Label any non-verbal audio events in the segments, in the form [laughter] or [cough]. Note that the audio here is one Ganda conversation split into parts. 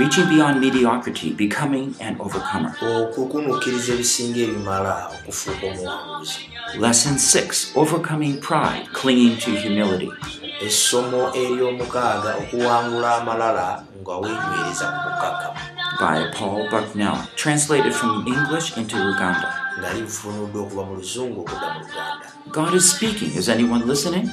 reaching beyond mediocrity, becoming an overcomer. Lesson 6 Overcoming Pride, Clinging to Humility. by Paul Bucknell, translated from English into Uganda. God is speaking. Is anyone listening?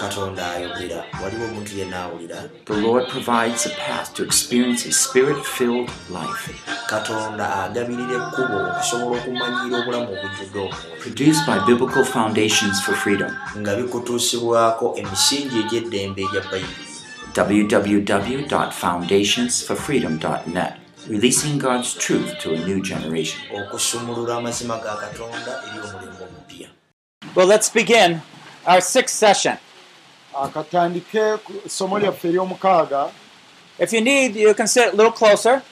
Katonda ayogera waliwo omuntu yenna awulira The Lord provides a path to experience a spirit filled life. katonda agabirira ekkubo okusobola okumanyira obulamu obujjudde omwoyo Produced by Biblical Foundations for Freedom. nga bikutuusibwako emisingi egy'eddembe egya bayibuli www.foundationsforfreedom.net, releasing God's truth to a new generation. okusumulula amazima ga katonda eri omulembe omupya Well, let's begin our sixth session. Akatandike ku ssomo lyaffe ery'omukaaga If you need, you can sit a little closer.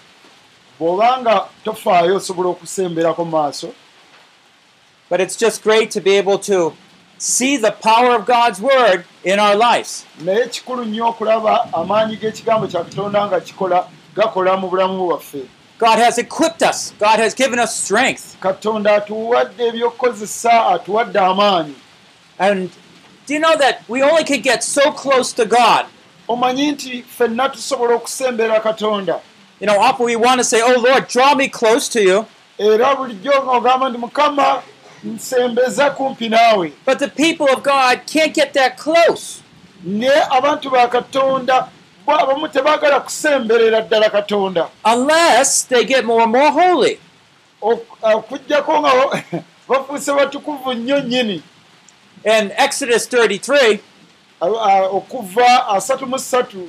bw'obanga tofaayo osobola okusemberako mu maaso But it's just great to be able to see the power of God's Word in our lives. naye kikulu nnyo okulaba amaanyi g'ekigambo kya katonda nga kikola gakola mu bulamu bwaffe God has equipped us, God has given us strength. katonda atuwadde ebyokukozesa atuwadde amaanyi And do you know that we only can get so close to God? omanyi nti ffenna tusobola okusembera katonda You know, often we want to say, Oh Lord, draw me close to you. era bulijjo nga ogamba nti mukama nsembeza kumpi naawe But the people of God can't get that close. naye abantu ba katonda bo abamu tebaagala kusemberera ddala katonda unless they get more and more holy. okujjako nga bo- [laughs] bafuuse batukuvu nnyo nnyini In Exodus 33, a- a- okuva asatu mu ssatu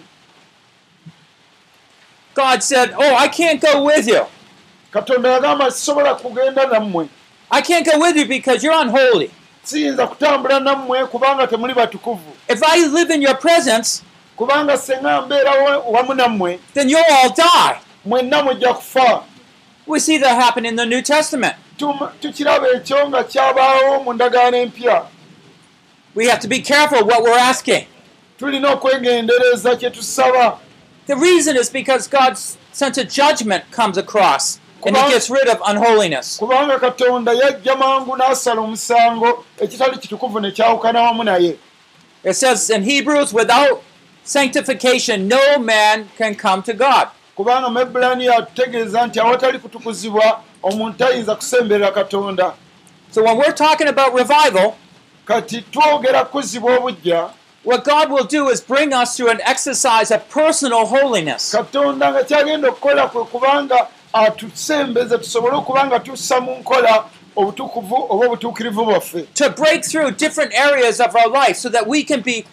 God said, Oh, I can't go with you. katonda yagamba sisobola kugenda nammwe I can't go with you because you're unholy. siyinza kutambula nammwe kubanga temuli batukuvu If I live in your presence, kubanga senga mbeera wa- wamu nammwe then you'll all die. mwenna mujja kufa We see that happen in the New Testament. Tukiraba ekyo nga kyabaawo mu ndagaano empya We have to be careful what we're asking. tulina okwegendereza kye tusaba The reason is because God's sense of judgment comes across and He gets rid of unholiness. kubanga katonda yajja mangu n'asala omusango ekitali kitukuvu ne kyawukana wamu naye It says in Hebrews, without sanctification, no man can come to God. kubanga mebulani atutegeeza nti awatali kutukuzibwa omuntu tayinza kusemberera katonda So when we're talking about revival, kati twogera kuzibwa obujja what God will do is bring us through an exercise of personal holiness. katonda nga kyagenda okukola kwe kubanga atusembeze tusobole okuba nga tussa mu nkola obutukuvu oba obutuukirivu bwaffe to break through different areas of our life so that we can be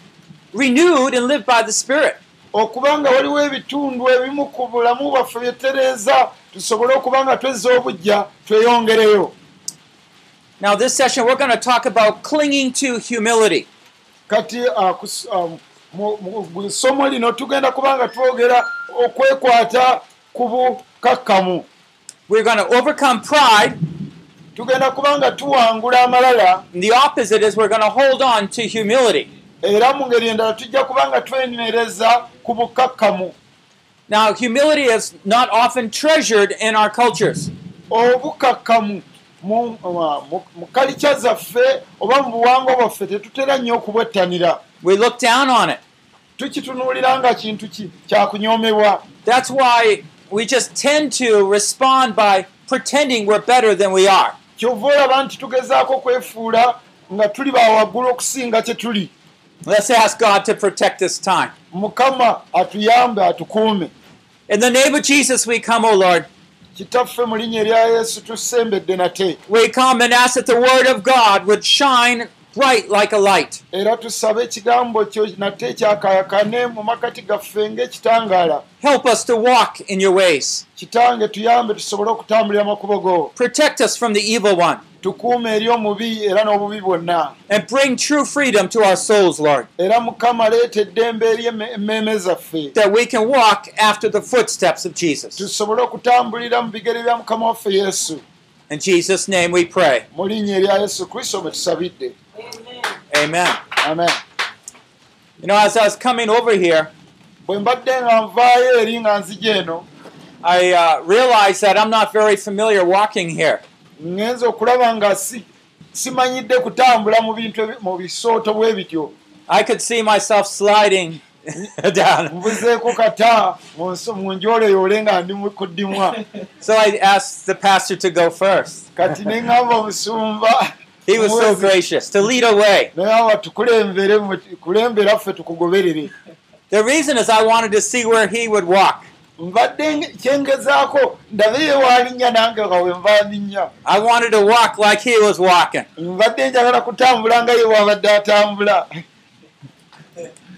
renewed and live by the Spirit. okuba nga waliwo ebitundu ebimu ku bulamu bwaffe byetereeza tusobole okuba nga twezza obujja tweyongereyo Now, this session, we're going to talk about clinging to humility. kati mu- mu mu ssomo lino tugenda kuba nga twogera okwekwata ku bukakkamu We're going to overcome pride, tugenda kuba nga tuwangula amalala and the opposite is we're going to hold on to humility. era mu ngeri endala tujja kuba nga twenywereza ku bukakkamu Now, humility is not often treasured in our cultures. obukakkamu mu kalica zaffe oba mu buwangwa bwaffe tetutera nnyo okubwettanira We look down on it. tukitunuulira nga kintu ki- kyakunyoomebwa That's why we just tend to respond by pretending we're better than we are. kyova olaba nti tugezaako okwefuula nga tuli bawaggulu okusinga kye tuli Let's ask God to protect this time. mukama atuyambe atukuume In the name of Jesus, we come, O Lord. Kitaffe mu linnya erya yesu tusembedde nate We come and ask that the Word of God would shine bright like a light. era tusabe ekigambo kyo nate kyakayakane mu makati gaffe ng'ekitangaala Help us to walk in your ways. kitange tuyambe tusobole okutambulira makubo go Protect us from the evil one. Tukuume eri omubi era n'obubi bwonna And bring true freedom to our souls, Lord. era mukama leeta eddembe eri emme- emmeeme zaffe That we can walk after the footsteps of Jesus. tusobole okutambulira mu bigere bya mukama waffe yesu In Jesus' name we pray. mu linnya erya yesu kristo mwe tusabidde Amen. amen You know, as I was coming over here, bwe mbadde nga nvaayo eri nga nzija eno I uh, realized that I'm not very familiar walking here. Ŋŋenza okulaba nga si- simanyidde kutambula mu bintu mu bisooto bwe bityo I could see myself sliding [laughs] down. nvuzeeko kata mu njoleyoole nga ndi kuddimwa So I asked the pastor to go first. kati ne ŋŋamba omusumba He was so gracious to lead away. The reason is I wanted to see where he would walk. Mbadde nge- kyengezaako ndabe ye waalinnya nange nga we nva ndinnya I wanted to walk like he was walking. mbadde njagala kutambula nga ye bwabadde atambula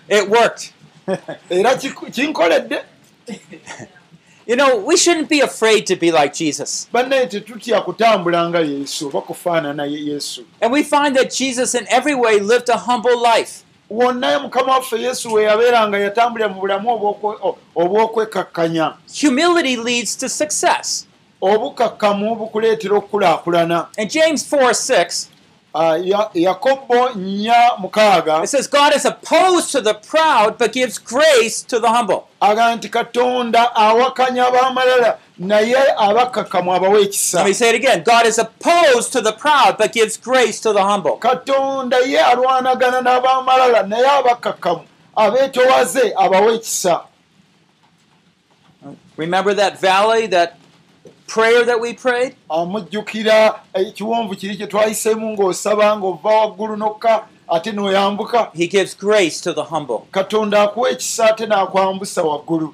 It worked. era kinkoledde You know, we shouldn't be afraid to be like Jesus. bannaye tetutya kutambula nga yesu oba kufaanana ye- yesu And we find that Jesus, in every way, lived a humble life. Wonna mukama waffe yesu we yabeeranga yatambulira mu bulamu obw'okwe- o- obw'okwekakkanya Humility leads to success. obukakkamu bukuleetera okukulaakulana In James 4 6, Ya- yakobo nnya mukaaga it says, God is opposed to the proud, but gives grace to the humble. agamba nti katonda awakanya ab'amalala naye abakakkamu abawa ekisa Let me say it again God is opposed to the proud, but gives grace to the humble. katonda ye alwanagana n'ab'amalala naye abakakkamu abeetowaze abawa ekisa Remember that valley, that prayer that we prayed? amujjukira ekiwonvu kiri kye twayiseemu ng'osaba ng'ova waggulu n'okka ate n'oyambuka He gives grace to the humble. katonda akuwa ekisa ate n'akwambusa waggulu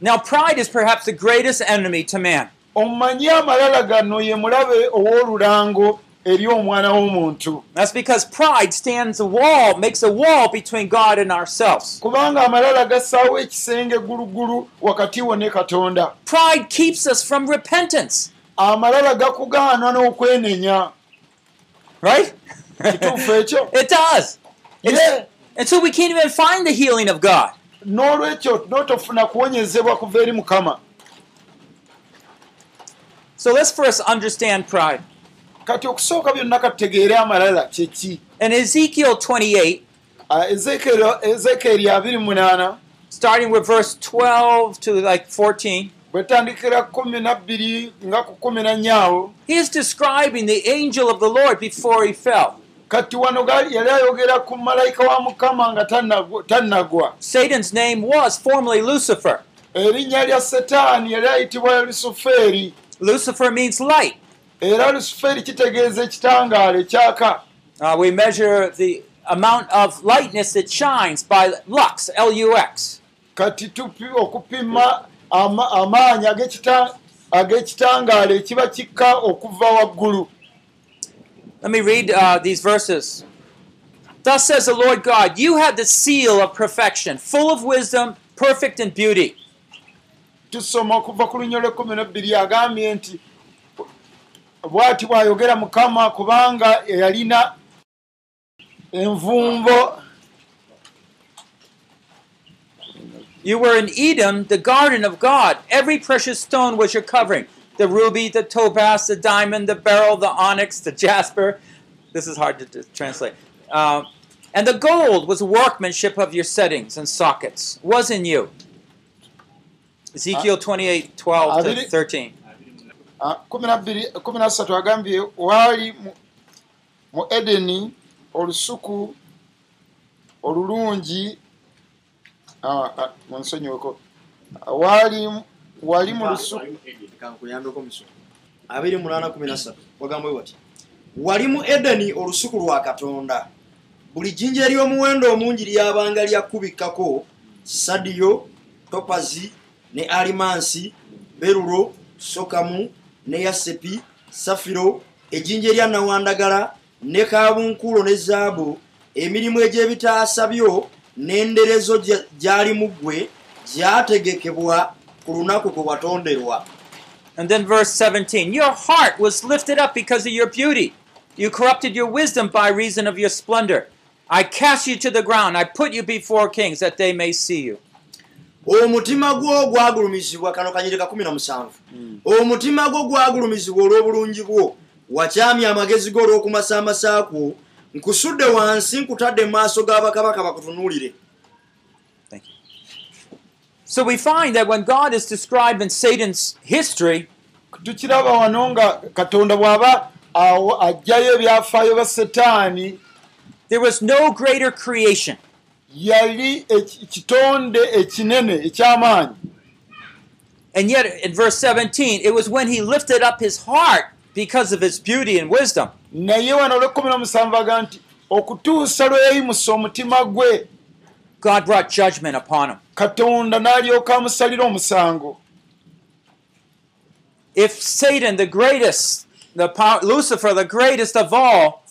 Now, pride is perhaps the greatest enemy to man. omanyi amalala gano ye mulabe ow'olulango eri omwana w'omuntu That's because pride stands a wall, makes a wall between God and ourselves. kubanga amalala gassaawo ekisenge gulugulu wakati wo ne katonda Pride keeps us from repentance, amalala gakugaana n'okwenenya right? kituufu [laughs] ekyo it does. Yeah. And so we can't even find the healing of God. n'olwekyo n'otofuna kuwonyezebwa kuva eri mukama So let's first understand pride. Kati okusooka byonna katutegeere amalala kyeki In Ezekiel 28, ezekeeri 28 starting with verse 12 to like 14, bwetandikira kumi nabbiri nga ku kumi nanyaawo he is describing the angel of the Lord before he fell. kati wano yali ayogera ku malayika wa mukama nga tannagwa- Satan's name was formerly Lucifer. erinnya lya setaani yali ayitibwa lusufeeri Lucifer means light. Era lusufeeri kitegeeza ekitangaala ekyaka Uh, we measure the amount of lightness it shines by lux, L U X. kati okupima ama- amaanyi ag'ekita- ag'ekitangaala ekiba kikka okuva waggulu Let me read uh, these verses. Thus says the Lord God, You have the seal of perfection, full of wisdom, perfect in beauty. tusoma okuva ku lunya lwekumi nebbiri agambye nti bw'ati bw'ayogera mukama kubanga yalina envumbo You were in Edom, the garden of God. Every precious stone was your covering the ruby, the topaz, the diamond, the beryl, the onyx, the jasper. This is hard to, to translate. Uh, and the gold was workmanship of your settings and sockets, was in you. Ezekiel 28 12 to Abiri- 13. Ah, kumi kumi nasatu agambye waali mu- edeni olusuku olulungi ah, ah, munsonyiweko waali wali mu lusuku kankuyambeko musomo 28 wagamba wati wali mu edeni olusuku lwa katonda. Buli jjinja ery'omuwendo omungi lyabanga lyakubikkako sadiyo topazi ne alimansi berulo sokamu ne yasepi safiro ejjinja erya nawandagala ne kabunkulo ne zaabu emirimu egy'ebitaasa byo n'enderezo gya- gy'alimu ggwe gyategekebwa ku lunaku kwe watonderwa And then verse 17 Your heart was lifted up because of your beauty. You corrupted your wisdom by reason of your splendor. I cast you to the ground. I put you before kings that they may see you. Omutima gwo gwagulumizibwa kano kanyereka 17 omutima gwo gwagulumizibwa olw'obulungi bwo. Wakyamya amagezi go olw'okumasaamasa kwo nkusudde wansi nkutadde mu maaso g'abakabaka bakutunuulire. Thank you. So we find that when God is described in Satan's history, tukiraba wano nga katonda bw'aba awo ajjayo ebyafaayo ba setaani there was no greater creation yali kitonde ekinene eky'amaanyi And yet, in verse 17, it was when he lifted up his heart because of his beauty and wisdom. naye wano olwekumi nomusanvu aga nti okutuusa lwe yayimusa omutima gwe God brought judgment upon him. katonda n'alyoka amusalira omusango If Satan, the greatest, the power, Lucifer, the greatest of all,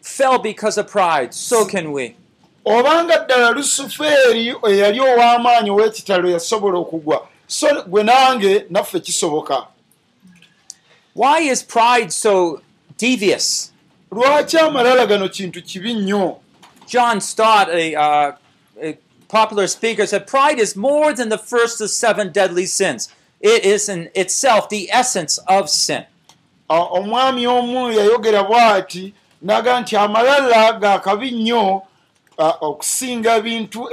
fell because of pride, so can we. Obanga ddala lusufeeri eyali ow'amaanyi ow'ekitalo yasobola okugwa so gwe nange naffe kisoboka Why is pride so devious? lwaki amalala gano kintu kibi nnyo John Stott, a, uh, a popular speaker, said pride is more than the first of seven deadly sins. It is in itself the essence of sin. Omwami omu yayogera bw'ati naga nti amalala ga kabi nnyo okusinga ebintu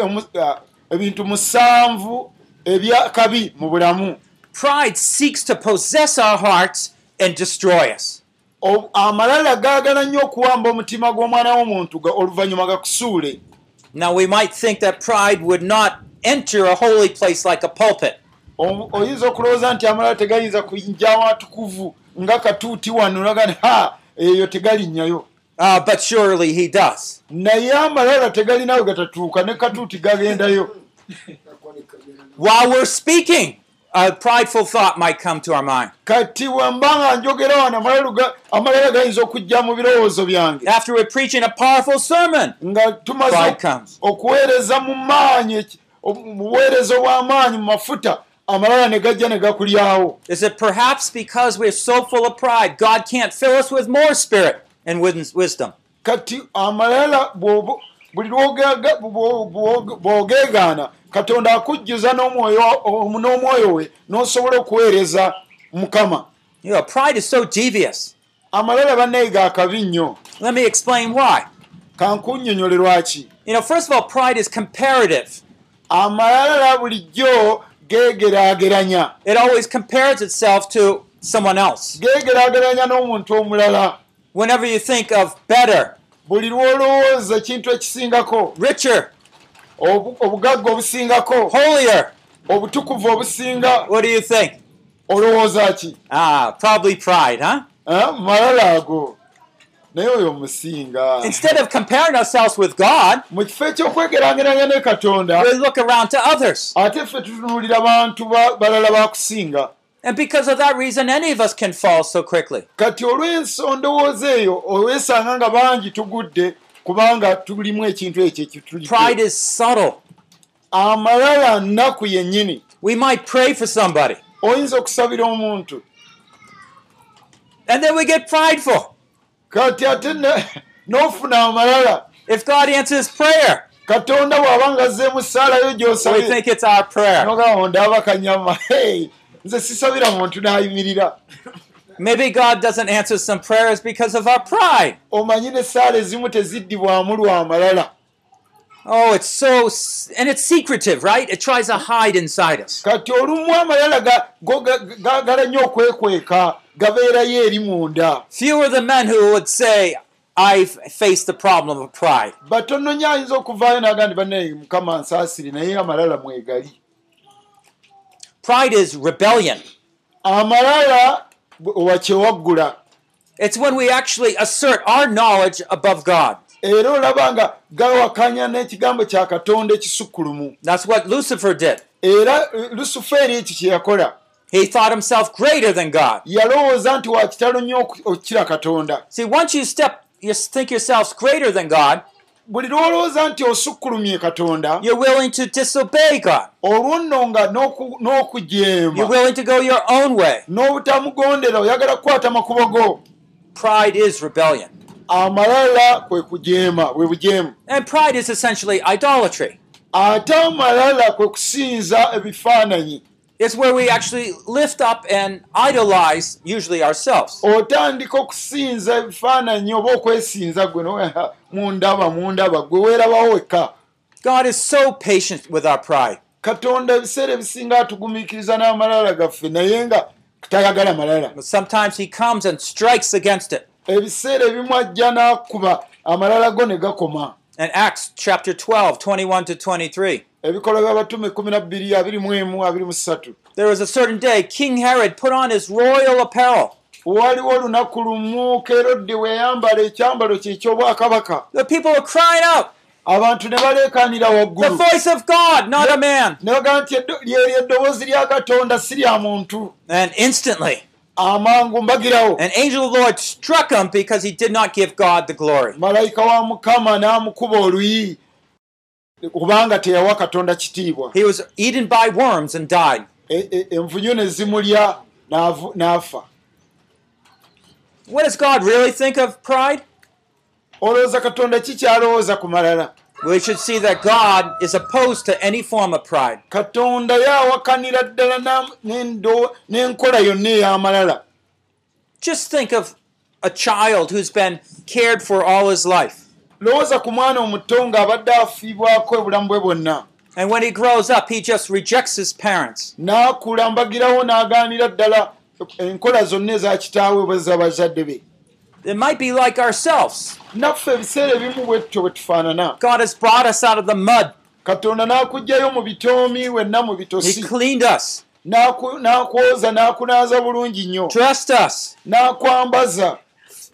ebintu musanvu ebyakabi mu bulamu Pride seeks to possess our hearts and destroy us. Amalala gaagala nnyo okuwamba omutima gw'omwana w'omuntu oluvannyuma gakusuule Now, we might think that pride would not enter a holy place like a pulpit. Oyinza okulowooza nti amalala tegayinza kuyinja awatukuvu nga katuuti wano nti ha eyo tegalinnyayo Uh, but surely he does. naye amalala tegalinawe gatatuuka ne katuuti gagendayo While we're speaking, a prideful thought might come to our mind. kati wemba nga njogera wano amalala gayinza okujja mu birowoozo byange After we're preaching a powerful sermon, nga tumaze pride comes. okuweereza mu maanyi eki- obu- mu buweereza obw'amaanyi mu mafuta amalala ne gajja ne gakulyawo Is it perhaps because we're so full of pride, God can't fill us with more spirit and wis- wisdom? kati amalala buli bw'ogeegaana katonda akujjuza n'omwoyo we n'osobola okuweereza mukama You know, pride is so devious. amalala bannaye ga kabi nnyo Let me explain why. kankunnyonnyole lwaki You know, first of all, pride is comparative. amalala bulijjo geegeraageranya It always compares itself to someone else. geegeraageranya n'omuntu omulala Whenever you think of better, buli lw'olowooza ekintu ekisingako richer, obu- obugagga obusingako holier, obutukuvu obusinga what do you think? olowooza ki? Ah, probably pride, huh? Ah, malala ago. Naye oyo musinga. Instead of comparing ourselves with God, mu kifo ekyokwegeraageranya ne katonda we look around to others. ate ffe tutunuulira bantu ba- balala bakusinga And because of that reason, any of us can fall so quickly. kati olw'ensondowooza eyo oweesanga nga bangi tugudde kubanga tulimu ekintu ekyo Pride is subtle. amalala nnaku yennyini We might pray for somebody, oyinza okusabira omuntu and then we get prideful. kati ate ne- [laughs] n'ofuna amalala If God answers prayer, katonda bw'aba nga azzeemu saalayo we gy'osabye think it's our prayer. nogamba ndaba kanyama [laughs] hey, nze sisabira muntu n'ayimirira Maybe God doesn't answer some prayers because of our pride. omanyi ne saala ezimu teziddibwamu lwa amalala Oh, it's so, and it's secretive, right? It tries to hide inside us. kati olumu amalala ga- go ga- gaagala nnyo okwekweka gabeerayo eri munda Few are the men who would say, I've faced the problem of pride. batono nnyo ayinza okuvaayo naga nti bannaye mukama nsaasire naye amalala mwegali Pride is rebellion. amalala wakyewaggula It's when we actually assert our knowledge above God. era olaba nga gawakanya n'ekigambo kya katonda ekisukkulumu That's what Lucifer did. era lusufeeri ekyo kye yakola He thought himself greater than God. yalowooza nti wa kitalo nnyo oku- okukira katonda See, once you step, you think yourselves greater than God, buli lwolowooza nti osukkulumye katonda you're willing to disobey God. olwo nno nga n'oku- You're n'okujeema willing to go your own way. n'obutamugondera oyagala kukwata makubo go Pride is rebellion. amalala kwe kujeema bwe bujeemu And pride is essentially idolatry. ate amalala kwe kusinza ebifaananyi It's where we actually lift up and idolize, usually ourselves. otandika okusinza ebifaananyi oba okwesinza gwe no- mundaba mundaba gwe weerabawo wekka God is so patient with our pride. katonda ebiseera ebisinga atugumiikiriza n'amalala gaffe naye nga tayagala malala But sometimes he comes and strikes against it. ebiseera ebimu ajja n'akuba amalala go ne gakoma In Acts chapter 12, 21 to 23, ebikola by'abatume 12 23 there was a certain day King Herod put on his royal apparel. waliwo olunaku lumu kerodde we yayambala ekyambalo kye eky'obwakabaka. The people were crying out, abantu ne baleekaanira The waggulu voice of God, not a man. ne bagamba nti "Eddo- lyeri eddoboozi lya katonda si lya muntu. And instantly, amangu mbagirawo an angel of the Lord struck him because he did not give God the glory. malayika wa mukama n'amukuba oluyi kubanga teyawa katonda kitiibwa He was eaten by worms and died. E- e- envunyu ne zimulya n'afa What does God really think of pride? olowooza katonda ki kyalowooza ku malala We should see that God is opposed to any form of pride. katonda yawakanira ddala n'enkola yonna ey'amalala Just think of a child who's been cared for all his life. lowooza ku mwana omuto ng'abadde afiibwako obulamu bwe bwonna And when he grows up, he just rejects his parents. n'akula mbagirawo n'agaanira ddala enkola zonna eza kitaawe bweza bazadde be It might be like ourselves. naffe ebiseera ebimu bwe tutyo bwe tufaanana God has brought us out of the mud. katonda n'akuggyayo mu bitoomi wenna mu He bitosi cleaned us, n'aku- n'akwoza n'akunaaza bulungi nnyo dressed us, n'akwambaza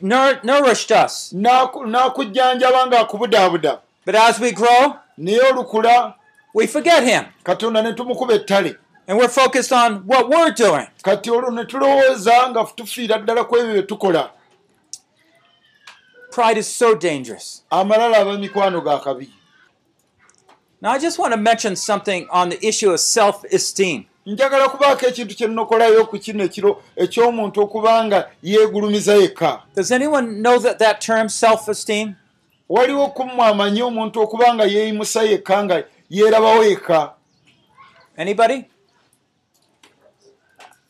nour- nourished us. n'aku- n'akujjanjaba ng'akubudaabuda But as we grow, naye olukula we forget Him. katonda ne tumukuba ettale And we're focused on what we're doing. kati olwo ne tulowooza nga tufiira ddala ku ebyo bye tukola Pride is so dangerous. amalala aba mikwano ga kabi Now, I just want to mention something on the issue of self esteem. njagala kubaako ekintu kye nnokolayo ku kino ekiro eky'omuntu okuba nga yeegulumiza yekka Does anyone know that, that term, self esteem? waliwo kummwe amanyi omuntu okuba nga yeeyimusa yekka nga yeerabawo yekka Anybody?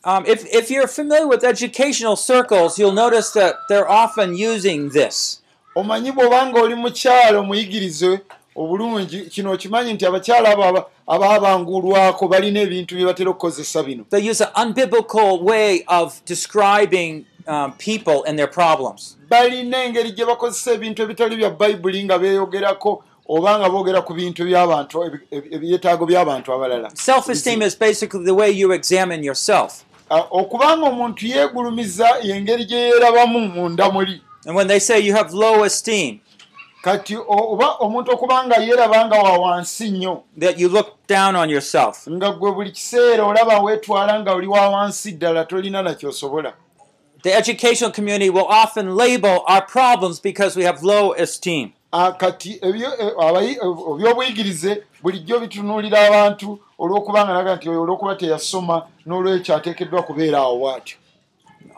Um, if, if you're familiar with educational circles, you'll notice that they're often using this. omanyi bw'obanga oli mukyalo muyigirize obulungi kino okimanyi nti abakyala abo aba- abaabangulwako balina ebintu bye batera okukozesa bino They use an unbiblical way of describing um, people and their problems. balina engeri gye bakozesa ebintu ebitali bya bayibuli nga beeyogerako oba nga boogera ku bintu by'abantu ebi- ebi- ebyetaago by'abantu abalala Self esteem is basically the way you examine yourself. Ah, okubanga omuntu yeegulumiza y'engeri gye yeerabamu munda muli And when they say you have low esteem, kati oba omuntu okuba nga yeeraba nga wa wansi nnyo that you look down on yourself. nga gwe buli kiseera olaba weetwala nga oli wa wansi ddala tolina nakyosobola The educational community will often label our problems because we have low esteem. Kati abayi- eh, ebyobuyigirize bulijjo bitunuulira abantu olw'okuba nga naga nti oyo olw'okuba teyasoma n'olwekyo ateekeddwa kubeera awo bw'atyo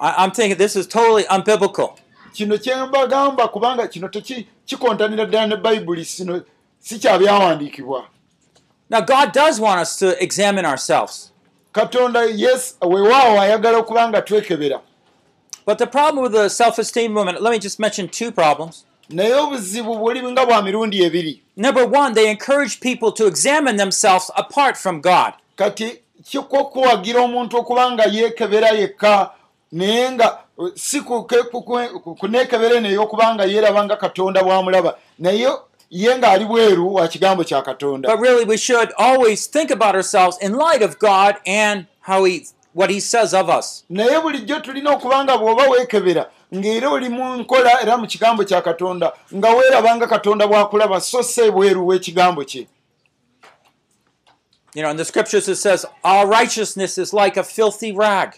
I'm thinking this is totally unbiblical. kino kyembagamba kubanga kino kikontanira ddala ne bayibuli sino si kyabyawandiikibwa Now, God does want us to examine ourselves. katonda yes weewaawo ayagala okuba nga twekebera But the problem with the self esteem movement, let me just mention two problems. Naye obuzibu buli nga bwa mirundi ebiri Number one, they encourage people to examine themselves apart from God. kati kiko kuwagira omuntu okuba nga yeekebera yekka naye nga eh, si kuke- kukwe- ku- kuneekebera neyo okuba nga yeeraba nga katonda bw'amulaba naye ye ng'ali bweru wa kigambo kya katonda But really, we should always think about ourselves in light of God and how He, what He says of us. naye bulijjo tulina okuba nga bw'oba weekebera ng'era oli mu nkola era mu kigambo kya katonda nga weeraba nga katonda bw'akulaba so si ebweru w'ekigambo kye You know, in the scriptures it says, Our righteousness is like a filthy rag.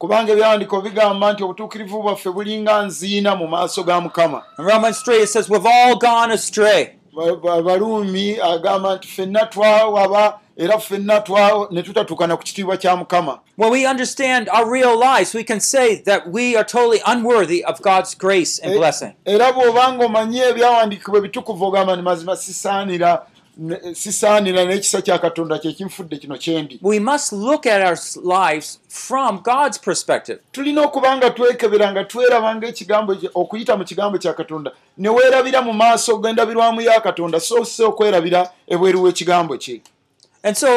kubanga ebyawandiiko bigamba nti obutuukirivu bwaffe bulinga nziina mu maaso ga mukama In Romans 3 it says, We've all gone astray. Ba- ba- baluumi agamba nti ffenna twawaba era ffenna ne tutatuukana ku kitiibwa kya mukama. When we understand our real lives, we can say that we are totally unworthy of God's grace and Eh, blessing. era bw'obanga omanyi ebyawandiikibwa ebitukuvu ogamba nti mazima sisaanira sisaanira n'ekisa kya katonda kyekinfudde kino kyendi We must look at our lives from God's perspective. tulina okuba nga twekebera nga tweraba ngaekigambo kye- okuyita mu kigambo kya katonda. Ne weerabira mu maaso g'endabirwamu ya katonda so si okwerabira ebweru w'ekigambo kye And so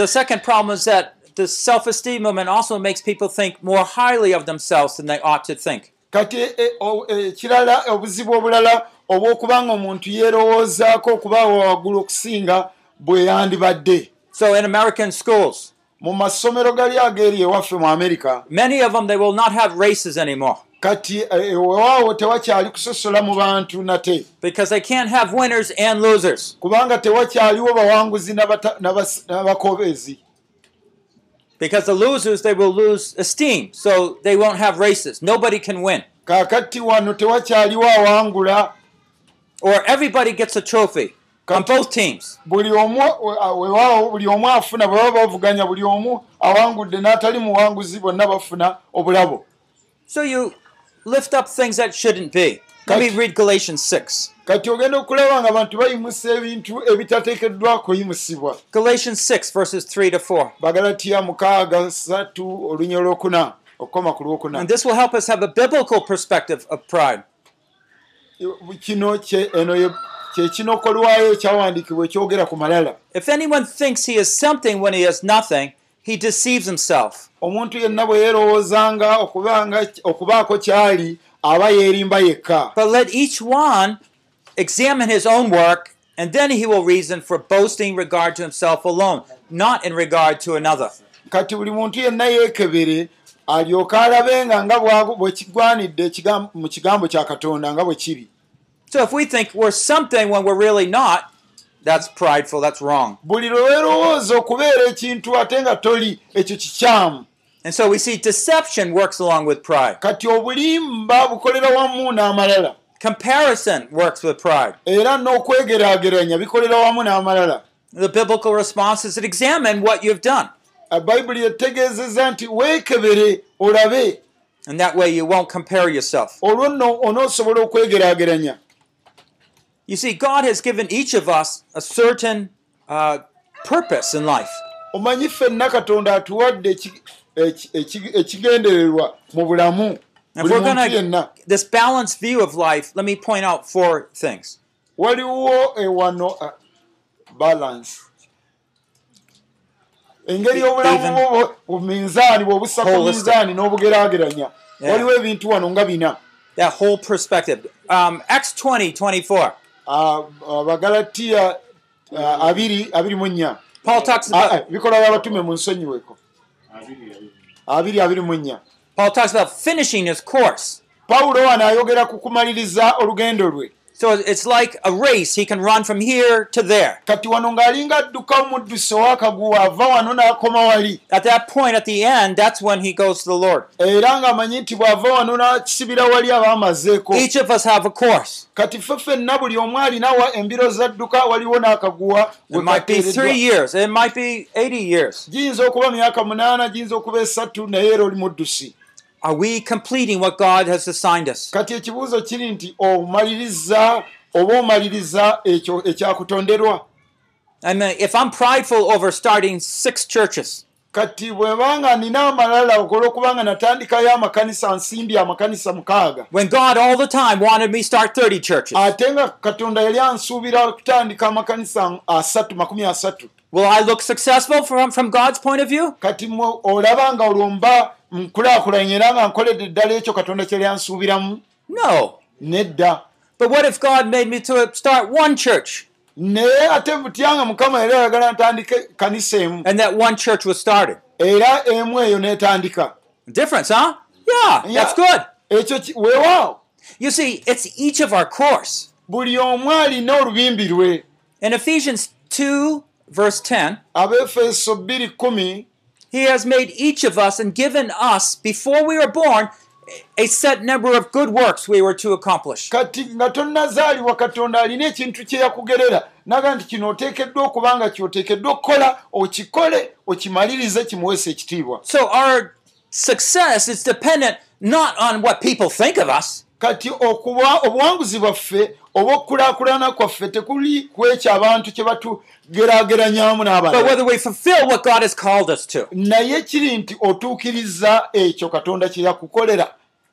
the second problem is that the self esteem movement also makes people think more highly of themselves than they ought to think. kati e- o- ekirala obuzibu obulala obw'okubanga omuntu yeerowoozaako okubaawo waggulu okusinga bwe yandibadde So in American schools, mu masomero gali ageeri ewaffe mu amerika many of them they will not have races anymore kati ewaawo tewakyali kusosola mu bantu nate because they can't have winners and losers. kubanga tewakyaliwo bawanguzi n'abakobeezi Because the losers they will lose esteem, so they won't have races. Nobody can win. kaakati wano tewakyaliwo awangula Or everybody gets a trophy on both teams. buli omu wewaawo buli omu afuna bwe baba bavuganya buli omu awangudde n'atali muwanguzi bonna bafuna obulabo So you lift up things that shouldn't be. Let me read Galatians 6. kati ogenda okulaba nga abantu bayimusa ebintu ebitateekeddwa kuyimusibwa Galatians 6, verses 3 to 4. bagalatiya mukaaga satu olunya olwokuna okukoma ku lwokuna And this will help us have a biblical perspective of pride. kino kye- eno ye- kyekinokolwayo ekyawandiikibwa ekyogera ku malala If anyone thinks he is something when he is nothing, he deceives himself. omuntu yenna bwe yeerowoozanga okubaako kyali aba yeerimba yekka But let each one examine his own work, and then he will reason for boasting in regard to himself alone, not in regard to another. kati buli muntu yenna yeekebere alyoke alabenga nga bwe kigwanidde mu kigambo kya katonda nga bwe kiri So if we think we're something when we're really not, that's prideful, that's wrong. buli lwe weerowooza okubeera ekintu ate nga toli ekyo kikyamu And so we see deception works along with pride. kati obulimba bukolera wamu n'amalala Comparison works with pride. era n'okwegeraageranya bikolera wamu n'amalala The biblical response is to examine what you've done. bayibuli etegeezezza nti weekebere olabe And that way you won't compare yourself. olwo nno onoosobola okwegeraageranya You see, God has given each of us a certain uh, purpose in life. omanyi ffenna katonda atuwadde eki- eki- eki- ekigendererwa mu bulamu If buli we're muntu going yenna this balanced view of life, let me point out four things. waliwo ewano uh, balance engeri obulamu Even- bwo bu minzaani bw'obussa ku minzaani n'obugeraageranya waliwo ebintu wano nga bina That whole perspective. Um, Acts 20, 24. Ah, abagalatiya ah, abiri abiri mu nnya. Paul talks Ah, about ah, bikolwa by'abatume mu nsonyiweko abiri abiri. Mu nnya. Paul talks about finishing his course. pawulo wano ayogera ku kumaliriza olugendo lwe So it's like a race. He can run from here to there. At that point, at the end, that's when he goes to the Lord. Each of us have a course. It might be three years. It might be 80 years. Are we completing what God has assigned us? kati ekibuuzo kiri nti omaliriza oba omaliriza ekyo ekyakutonderwa I mean, if I'm prideful over starting six churches, kati bwebanga nina amalala olwokubanga natandikayo amakanisa nsimbi amakanisa mukaaga when God all the time wanted me to start 30 churches, ate nga katonda yali ansuubira kutandika amakanisa asatu makumi asatu will I look successful from, from God's point of view? kati mwe- olaba nga olwo mba nkulaakulanye era nga nkoledde eddala ekyo katonda kye lyansuubiramu No. nedda But what if God made me to start one church naye ate butyanga mukama yali ayagala ntandike kanisa emu and that one church was started? era emu eyo n'etandika Difference, huh? Yeah, that's Yeah. good. ekyo weewaawo You see, it's each of our course. buli omu alina olubimbi lwe In Ephesians 2, verse 10, abeefeso 2 He has made each of us and given us, before we were born, a set number of good works we were to accomplish. kati nga tonnazaalibwa katonda alina ekintu kye yakugerera. Naga nti kino oteekeddwa okuba nga kyoteekeddwa okukola okikole okimalirize kimuweesa ekitiibwa. So our success is dependent not on what people think of us, kati okuba obuwanguzi bwaffe oba okukulaakulana kwaffe tekuli ku ekyo abantu kye batugeraageranyamu but n'abalala whether we fulfill what God has called us to. naye kiri nti otuukiriza ekyo katonda kye yakukolera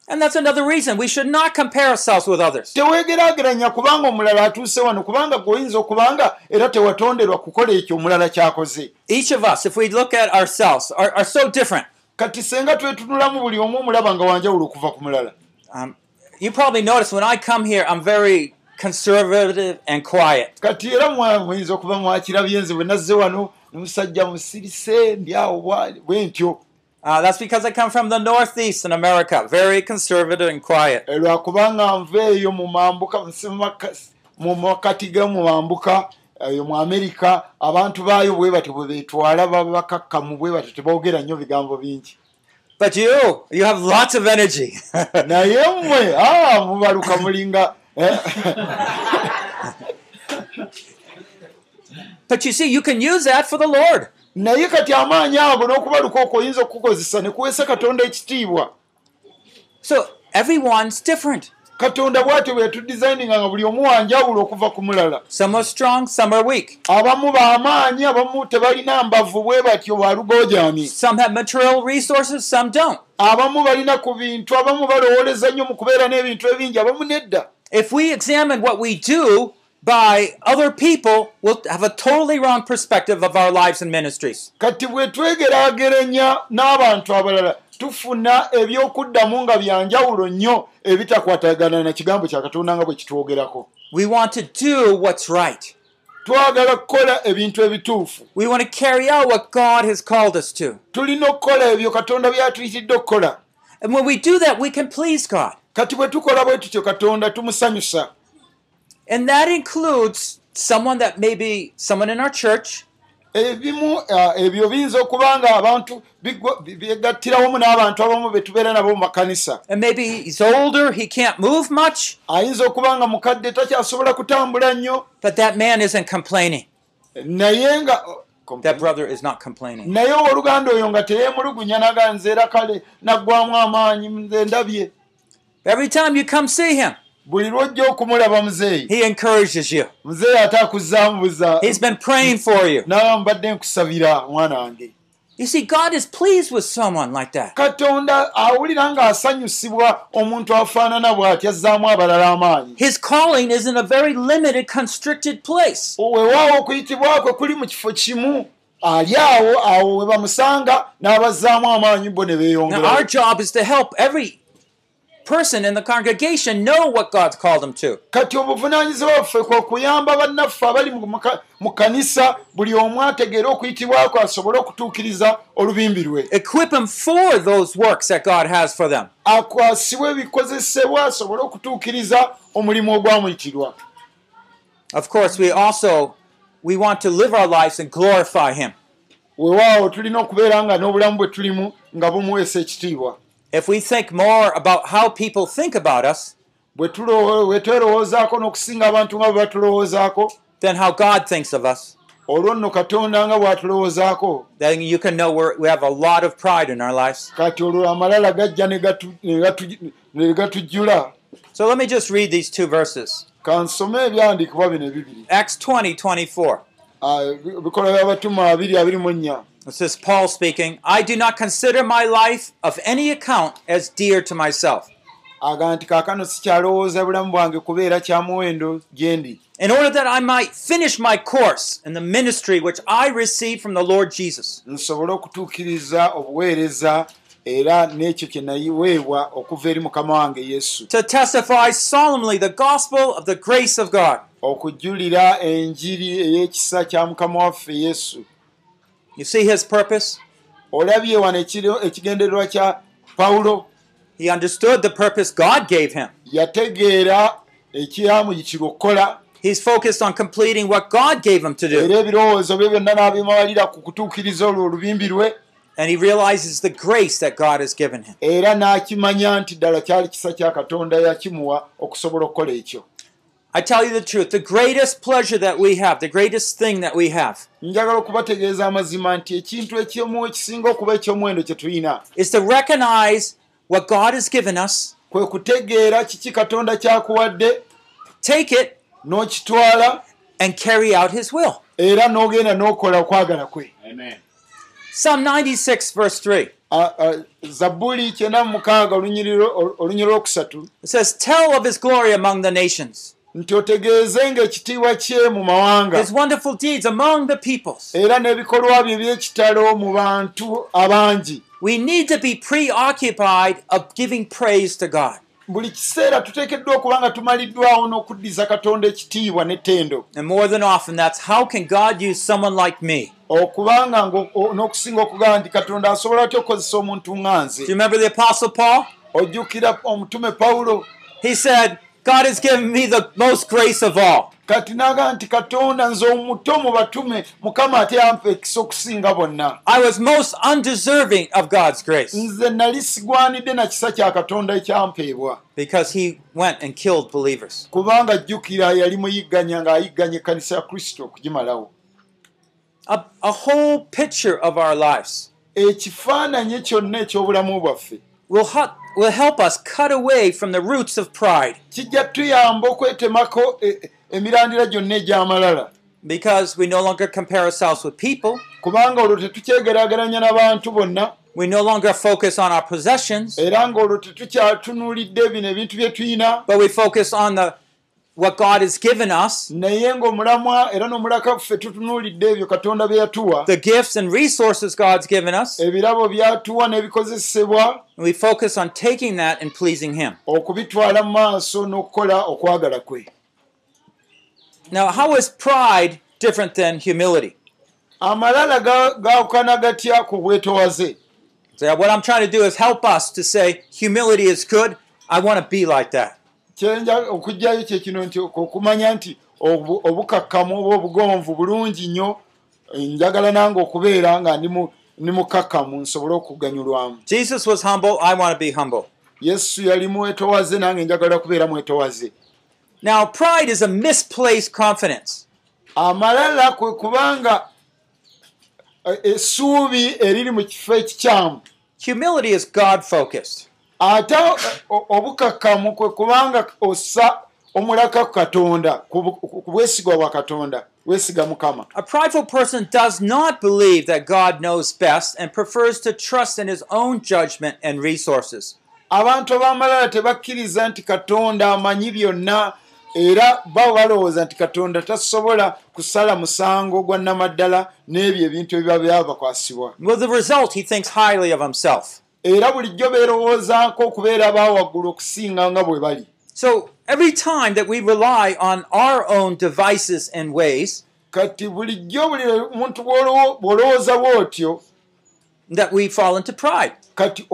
And that's another reason we should not compare ourselves with others. tewegeraageranya kubanga omulala atuuse wano kubanga gweoyinza okubanga era tewatonderwa kukola ekyo omulala kyakoze Each of us, if we look at ourselves, are, are so different. kati senga twetunulamu buli omu omulaba nga wanjawulo okuva ku mulala Um, you probably notice when I come here, I'm very conservative and quiet. kati era muyinza okuba mwakirabye nze bwe nazze wano nemusajja musirise ndyawo bwe ntyo Uh, that's because I come from the Northeast in America, very conservative and quiet. Eh, lwakubanga nveeyo mu mambuka nsi mu maka- mu makati ga mu mambuka eyo mu amerika abantu baayo bwe batyo bwe beetwala baba bakakkamu bwe batyo teboogera nnyo bigambo bingi But you, you have lots of energy. [laughs] naye mmwe ah, mubaluka mulinga [laughs] but you see, you can use that for the Lord. naye kati amaanyi ago n'okubaluka okwo oyinza okukukozesa ne kuweesa katonda ekitiibwa So everyone's different. Katonda bw'atyo bwe yatudizayininga nga buli omu wanjawulo okuva ku mulala Some are strong, some are weak. abamu bamaanyi abamu tebalina mbavu bwe batyo balugoojami Some have material resources, some don't. abamu balina ku bintu abamu balowooleza nnyo mu kubeera n'ebintu ebingi abamu nedda If we examine what we do by other people, we'll have a totally wrong perspective of our lives and ministries. Tufuna ebyokuddamu nga byanjawulo nnyo ebitakwatagana na kigambo kya katonda nga bwe kitwogerako We want to do what's right. twagala kukola ebintu ebituufu We want to carry out what God has called us to. tulina okukola ebyo katonda byatuyitidde okukola And when we do that, we can please God. kati bwe tukola bwe tutyo katonda tumusanyusa And that includes someone that may be someone in our church, ebimu ah, ebyo biyinza okuba nga abantu bi- byegattirawamu n'abantu abamu be tubeera nabo mu makanisa. Ayinza okuba nga mukadde takyasobola kutambula nnyo. naye nga That brother is not complaining. naye owooluganda oyo nga teyeemulugunya naga nze era kale naggwamu amaanyi nze ndabye. Every time you come see him, buli lwojja okumulaba muzeeyi he encourages you. muzeeyi ate akuzzaamu buza He's been praying for you. nawe mbadde nkusabira mwana wange You see, God is pleased with someone like that. katonda awulira ng'asanyusibwa omuntu afaanana bw'ati azzaamu abalala amaanyi His calling is in a very limited, constricted place. weewaawo okuyitibwa kwe kuli mu kifo kimu ali awo awo we bamusanga n'abazzaamu amaanyi bo ne Now, our beeyongera job is to help every person in the congregation know what God's called them to. kati obuvunaanyizibwa bwaffe kwe kuyamba bannaffe abali mu kanisa buli omu ategeere okuyitibwako asobole okutuukiriza olubimbi lwe Equip them for those works that God has for them. akwasibwe ebikozesebwa asobole okutuukiriza omulimu ogwamuyitirwa Of course, we also we want to live our lives and glorify Him. weewaawo tulina okubeera nga n'obulamu bwe tulimu nga bumuweesa ekitiibwa If we think more about how people think about us bwe twerowoozaako n'okusinga abantu nga bwe batulowoozaako than how God thinks of us, olwo nno katonda nga bw'atulowoozaako then you can know we're, we have a lot of pride in our lives. kati olwo amalala gajja ne gatu- ne gatu- ne gatujjula So let me just read these two verses. kansome ebyandikibwa bino ebibiri Acts 20 24. Ah, bikola abiri mu nnya This is Paul speaking. I do not consider my life of any account as dear to myself, aga nti kaakano sikyalowooza bulamu bwange kubeera kya muwendo gye ndi in order that I might finish my course in the ministry which I received from the Lord Jesus. nsobole okutuukiriza obuweereza era n'ekyo kye naweebwa okuva eri mukama wange yesu To testify solemnly the gospel of the grace of God. okujulira enjiri ey'ekisa kya mukama waffe yesu You see his purpose? olabye wano ekigendererwa kya pawulo He understood the purpose God gave him. yategeera ekyamuyitirwa okukola He's focused on completing what God gave him to do. era ebirowoozo bye byonna n'abimalira ku kutuukiriza olwo olubimbi lwe And he realizes the grace that God has given him. era n'akimanya nti ddala kyali kisa kya katonda yakimuwa okusobola okukola ekyo I tell you the truth, the greatest pleasure that we have, the greatest thing that we have, njagala okubategeeza amazima nti ekintu ekyomu ekisinga okuba eky'omuwendo kye tulina is to recognize what God has given us, kwe kutegeera kiki katonda kyakuwadde take it, n'okitwala and carry out his will. era n'ogenda n'okola okwagala kwe. Psalm 96, verse 3. a- a- zabbuli kyenda mu mukaaga olunyiriro- olunyiriro lwokusatu It says, Tell of his glory among the nations, nti otegeezenga ekitiibwa kye mu mawanga his wonderful deeds among the peoples. era n'ebikolwa bye eby'ekitalo mu bantu abangi We need to be preoccupied of giving praise to God. buli kiseera tuteekeddwa okuba nga tumaliddwawo n'okuddiza katonda ekitiibwa n'ettendo And more than often, that's how can God use someone like me? okubanga n'okusinga okugamba nti katonda asobola atya okukozesa omuntu nga Do you nze remember the Apostle Paul? ojjukira omutume pawulo He said, God has given me the most grace of all. kati n'agamba nti katonda nze omuto mu batume mukama ate yampa ekisa okusinga bonna I was most undeserving of God's grace nze nali sigwanidde na kisa kya katonda ekyampeebwa because he went and killed believers. kubanga jjukira yali muyigganya ng'ayigganya ekkanisa ya kristo okugimalawo A, a whole picture of our lives ekifaananyi kyonna eky'obulamu bwaffe will, will help us cut away from the roots of pride. Kijja tuyamba okwetemako e- emirandira gyonna egy'amalala. Because we no longer compare ourselves with people. kubanga olwo tetukyegeraageranya n'abantu bonna. We no longer focus on our possessions, era ng'olwo tetukyatunuulidde bino ebintu bye tulina but we focus on the what God has given us, naye ng'omulamwa era n'omulaka ffe tutunuulidde ebyo katonda bye yatuwa the gifts and resources God's given us. ebirabo byatuwa n'ebikozesebwa And we focus on taking that and pleasing Him. okubitwala mu maaso n'okukola okwagala kwe Now, how is pride different than humility? amalala ga- gaawukana gatya ku bwetowaze So, what I'm trying to do is help us to say humility is good. I want to be like that. Okugjayo kyekino nti okumanya nti obu- obukakkamu oba obugonvu bulungi nnyo njagala nange okubeera nga ndi mukakkamu nsobole okuganyulwamu Jesus was humble. I want to be humble. yesu yali mwetowaze nange njagala kubeera mwetowaze Now, pride is a misplaced confidence. amalala kwe kubanga eh, essuubi eriri mu kifo ekikyamu Humility is God focused. Ate obukakkamu kwe kubanga ossa omulaka ku katonda ku bwesigwa bwa katonda weesiga mukama. A prideful person does not believe that God knows best and prefers to trust in his own judgment and resources. abantu ab'amalala tebakkiriza nti katonda amanyi byonna era baba balowooza nti katonda tasobola kusala musango gwa nnamaddala n'ebyo ebintu ebiba byabakwasibwa Era bulijjo beerowoozaako okubeera abawaggulu okusinga nga bwe bali. So every time that we rely on our own devices and ways, kati bulijjo buli omuntu bw'olowo- bw'olowooza bw'otyo that we fall into pride. kati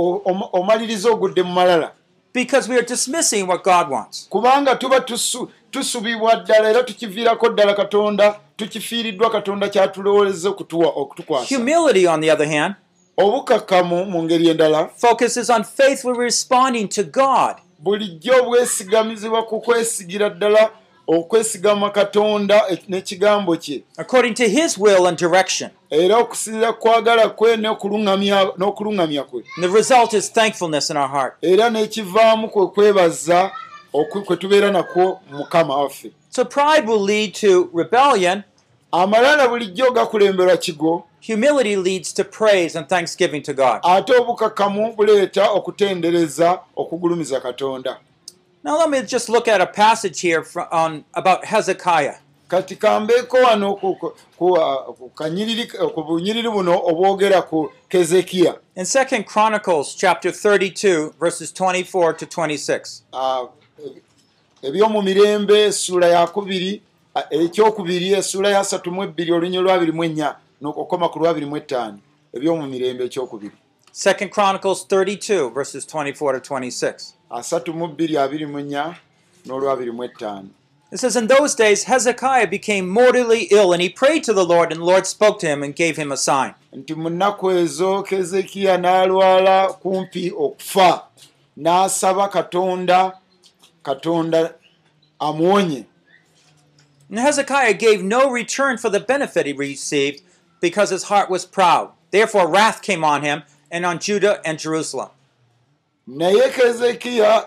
omaliriza ogudde mu malala. Because we are dismissing what God wants. kubanga tuba tusu- tusubibwa ddala era tukiviirako ddala katonda tukifiiriddwa katonda kyatulowooleza okutuwa okutukwasa. Humility, on the other hand, obukakkamu mu ngeri endala focuses on faithfully responding to God. bulijjo obwesigamizibwa ku kwesigira ddala okwesigama katonda n'ekigambo kye according to his will and direction. era okusinza kwagala kwe n'okuluŋŋamya- kwe the result is thankfulness in our heart. era n'ekivaamu kwe kwebaza kwe tubeera nakwo mu mukama waffe So pride will lead to rebellion. amalala bulijjo gakulemberwa kigo Humility leads to praise and thanksgiving to God. ate obukakkamu buleeta okutendereza okugulumiza katonda Now let me just look at a passage here fro- on about Hezekiah. kati kambeeko wano ku- ku- ku, ah, ku kanyiriri- eh, ku bunyiriri buno obwogera ku kezekiya In 2 Chronicles chapter 32 verses 24 to 26. Ah, uh, eby'omu mirembe essula yakubiri ekyokubiri essula ya 32 olunyiriri lwa 24 okoma ku lwabiri mu ettaano eby'omu mirembe ekyokubiri. 2 chronicles 32 verses 24 to 26 asatu mu bbiri abiri mu nnya n'olwabiri mu ettaano. It says, In those days Hezekiah became mortally ill, and he prayed to the Lord, and the Lord spoke to him and gave him a sign. nti mu nnaku ezo kezekiya n'alwala kumpi okufa n'asaba katonda katonda amuwonye. And Hezekiah gave no return for the benefit he received, because his heart was proud. Therefore, wrath came on him and on Judah and Jerusalem. naye kezekiya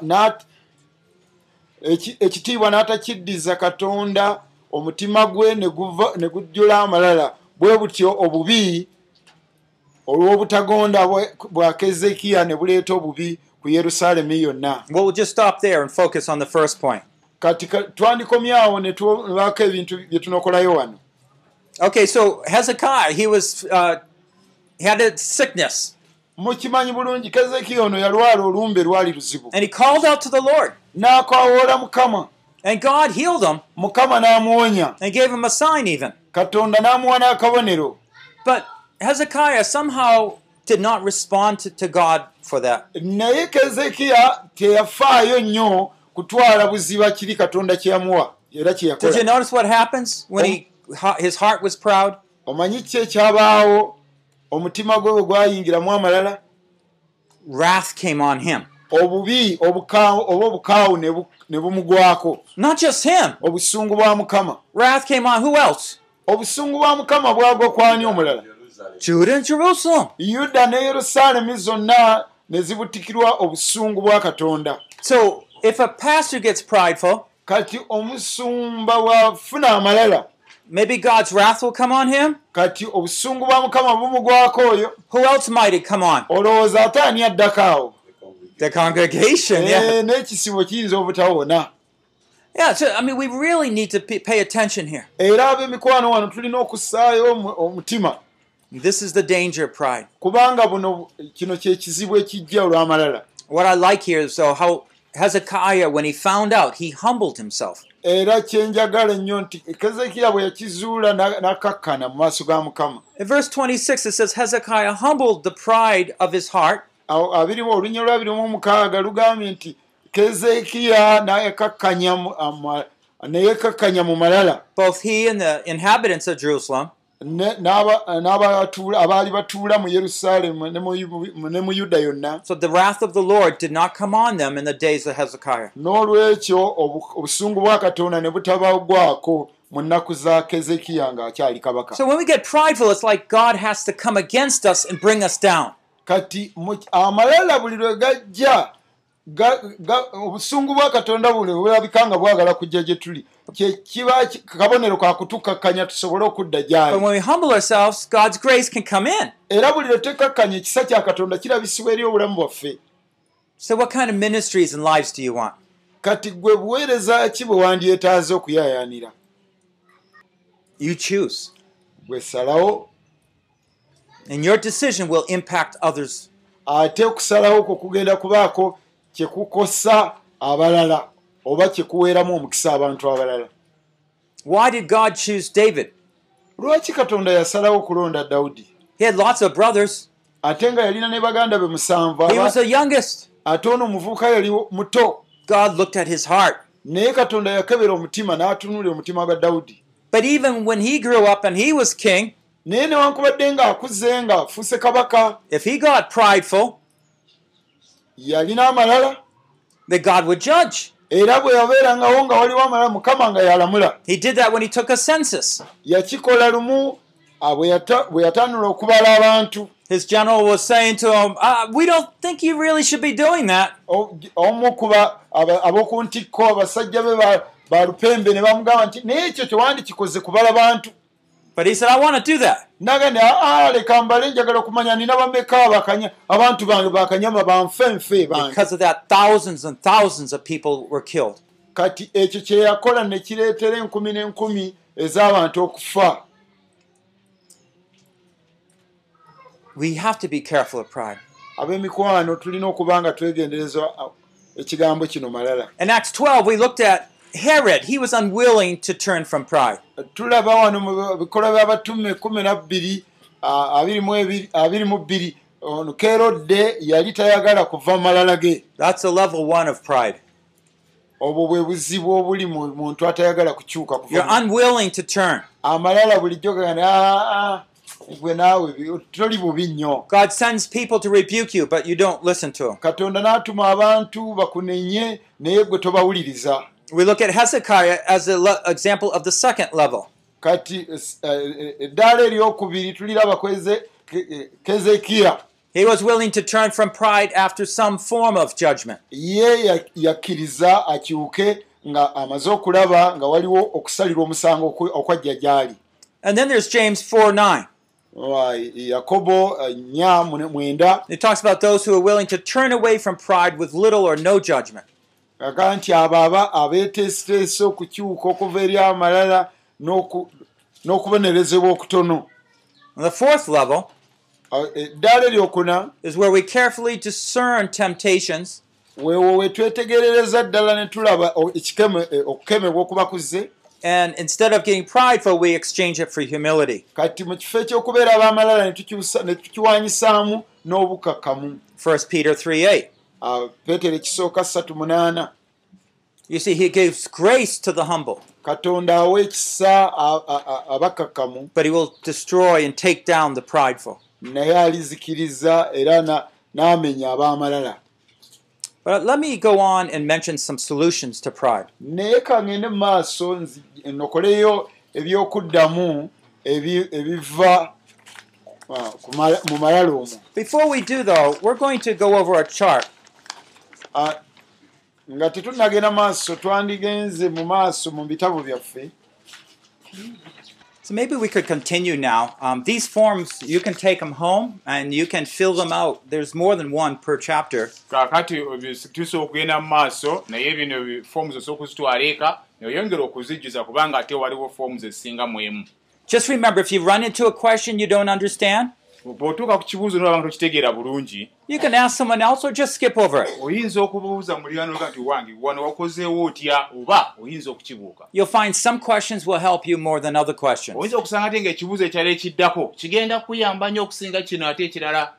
eki- ekitiibwa n'atakiddiza katonda omutima gwe ne gujjula amalala bwe butyo obubi olw'obutagonda bwa kezekiya ne buleeta obubi ku yerusaalemi yonna Well, we'll just stop there and focus on the first point. kati ka- twandikomyawo ne tubaako ebintu bye tunokolayo wano Okay, so Hezekiah, he was uh, he had a sickness, mukimanyi bulungi kezekiya ono yalwala olumbe lwali luzibu. And he called out to the Lord, n'akawoola mukama. And God healed him. Mukama n'amuwonya. And gave him a sign even. katonda n'amuwa n'akabonero. But Hezekiah somehow did not respond to, to God for that. naye kezekiya teyafaayo nnyo kutwala buziba kiri katonda kye yamuwa era kye Did you yakola notice what happens when he his heart was proud? omanyi ki ekyabaawo omutima gwe bwe gwayingiramu amalala Wrath came on him. obubi oba obukaawu ne bu- ne bumugwako Not just him. obusungu bwa mukama Wrath came on who else? obusungu bwa mukama bwagwa kwani omulala Judah and Jerusalem. yuda ne yerusaalemi zonna ne zibutikirwa obusungu bwa katonda So if a pastor gets prideful, kati omusumba bwafuna amalala maybe God's wrath will come on him. kati obusungu bwa mukama bumugwako oyo Who else might it come on? olowooza ate ani addako awo The congregation. Yeah. Eh, n'ekisibo kiyinza obutawona Yeah. So I mean, we really need to pay attention here. era ab'emikwano wano tulina okussaayo omu- omutima This is the danger of pride. kubanga buno kino kyekizibu ekijja olw'amalala What I like here is though how Hezekiah, when he found out, he humbled himself. era kyenjagala ennyo nti kezekiya bwe yakizuula na- n'akakkana mu maaso ga mukama. In verse 26, it says Hezekiah humbled the pride of his heart. Awo abirimu olunya lwabirimu omukaaga lugambye nti kezekiya nayekakkanya mu- ama- neyekakkanya mu malala. Both he and the inhabitants of Jerusalem, ne- abaali batuula mu yerusaalemu ne mu yuda yonna so the wrath of the Lord did not come on them in the days of Hezekiah. n'olwekyo obu- obusungu bwa katonda ne butabagwako mu nnaku za kezekiya ng'akyali kabaka So when we get prideful, it's like God has to come against us and bring us down. kati amalala buli lwe gajja ga- ga- obusungu bwa katonda buli bulabika nga bwagala kujja gye tuli kye kiba ki- kabonero ka kutukakkanya tusobole okudda gyali when we humble ourselves, God's grace can come in. era buli lwe tekakkanya ekisa kya katonda kirabisibwa eri obulamu bwaffe So what kind of ministries and lives do you want? kati gwe buweereza ki bwe wandyetaaze okuyaayaanira You choose. gwe salawo And your decision will impact others. ate okusalawo kwo kugenda kubaako kyekukosa abalala oba kyekuweeramu omukisa abantu abalala Why did God choose David? lwaki katonda yasalawo okulonda dawudi He had lots of brothers. ate nga yalina ne baganda be musanvu He was the youngest. ate ono omuvubuka yali muto God looked at his heart. naye katonda yakebera omutima n'atunuulira omutima gwa dawudi But even when he grew up and he was king, naye newankubadde ng'akuze ng'afuuse kabaka if he got prideful, yalina amalala then God would judge. era bwe yabeerangawo nga waliwo amalala mukama nga yalamula He did that when he took a census. yakikola lumu ah, bwe yata- bwe yatandula okubala abantu His general was saying to him, uh, We don't think you really should be doing that. O- omu kuba aba- ab'oku ntikko abasajja be ba- ba lupembe ne bamugamba nti naye ekyo tewandikikoze kubala bantu But he said, I want to do that. nagandi aa leka mbale njagala okumanya nina bameka abakanya abantu bange bakanyama banfenfe bange Because of that, thousands and thousands of people were killed. kati ekyo kye yakola ne kireetera enkumi n'enkumi ez'abantu okufa We have to be careful of pride. ab'emikwano tulina okuba nga twegendereza ah, ekigambo kino malala In Acts 12, we looked at Herod. He was unwilling to turn from pride. tulaba wano mu bikolwa by'abatume kumi nabbiri abiri mu ebiri- abiri mu bbiri ono kerodde yali tayagala kuva malala ge That's a level one of pride. obwo bwe buzibu obuli mu muntu atayagala kukyuka You're unwilling to turn. amalala bulijjo gagana gwe naawe toli bubi nnyo God sends people to rebuke you, but you don't listen to them. katonda n'atuma abantu bakunenye naye gwe tobawuliriza We look at Hezekiah as an le- example of the second level. kati eh, eddaala eryokubiri tuliraba kweze Ke- eh, kezekiya He was willing to turn from pride after some form of judgment. ye ya- yakkiriza akyuke nga amaze okulaba nga waliwo okusalirwa omusango okw- okwajja gy'ali And then there's James 4 9. uh, yakobo uh, nya mwenda It talks about those who are willing to turn away from pride with little or no judgment. Aga nti abo aba abeeteeseteese okukyuka okuva eri amalala n'oku- n'okubonerezebwa okutono the fourth level eddaala eryokuna is where we carefully discern temptations weewo we twetegerereza ddala ne tulaba eh, okukemebwa okuba kuzze and instead of getting prideful, we exchange it for humility. 1 Peter 3 8. Uh, peetero ekisooka 38 You see, he gives grace to the humble, katonda awa ekisa abakakamu but he will destroy and take down the prideful. naye alizikiriza era na- n'amenya ab'amalala But let me go on and mention some solutions to pride. naye kangende mu maaso nzi- nokoleyo ebyokuddamu ebi- ebiva uh, ku mala- mu malala omwo Before we do, though, we're going to go over a chart. Uh, nga tetunnagenda maaso twandigenze mu maaso mu bitabo byaffe So maybe we could continue now. Um, these forms, you can take them home and you can fill them out. There's more than one per chapter. Just remember if you run into a question you don't understand, bw'otuuka ku kibuuzo nolaba nga tokitegeera bulungi you can ask someone else or just skip over it. oyinza okubuuza muliraanoga nti wange wano wakozeewo otya oba oyinza okukibuuka You'll find some questions will help you more than other questions. oyinza okusanga ate ng'ekibuuzo ekirala ekiddako kigenda kuyamba nnyo okusinga kino ate ekirala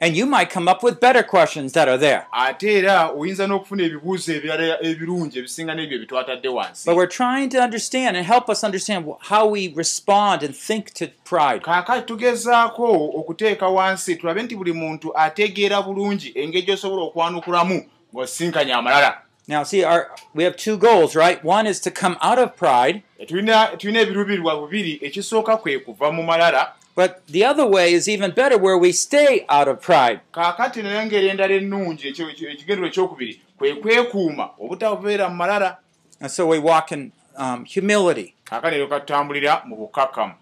And you might come up with better questions that are there. ate era oyinza n'okufuna ebibuuzo ebirala ebirungi ebisinga n'ebyo byetwatadde wansi But we're trying to understand and help us understand wh- how we respond and think to pride. kaakati tugezaako okuteeka wansi tulabe nti buli muntu ategeera bulungi engeri gy'osobola okwanukulamu ng'osinkanya amalala Now, see, our, we have two goals, right? One is to come out of pride, tulina tulina ebiruubirirwa bubiri ekisooka kwe kuva mu malala but the other way is even better where we stay out of pride. kaakati naye engeri endala ennungi ekigendero ekyokubiri kwe kwekuuma obutabeera mu malala And so we walk in um, humility. kaakati ero katutambulira mu bukkakkamu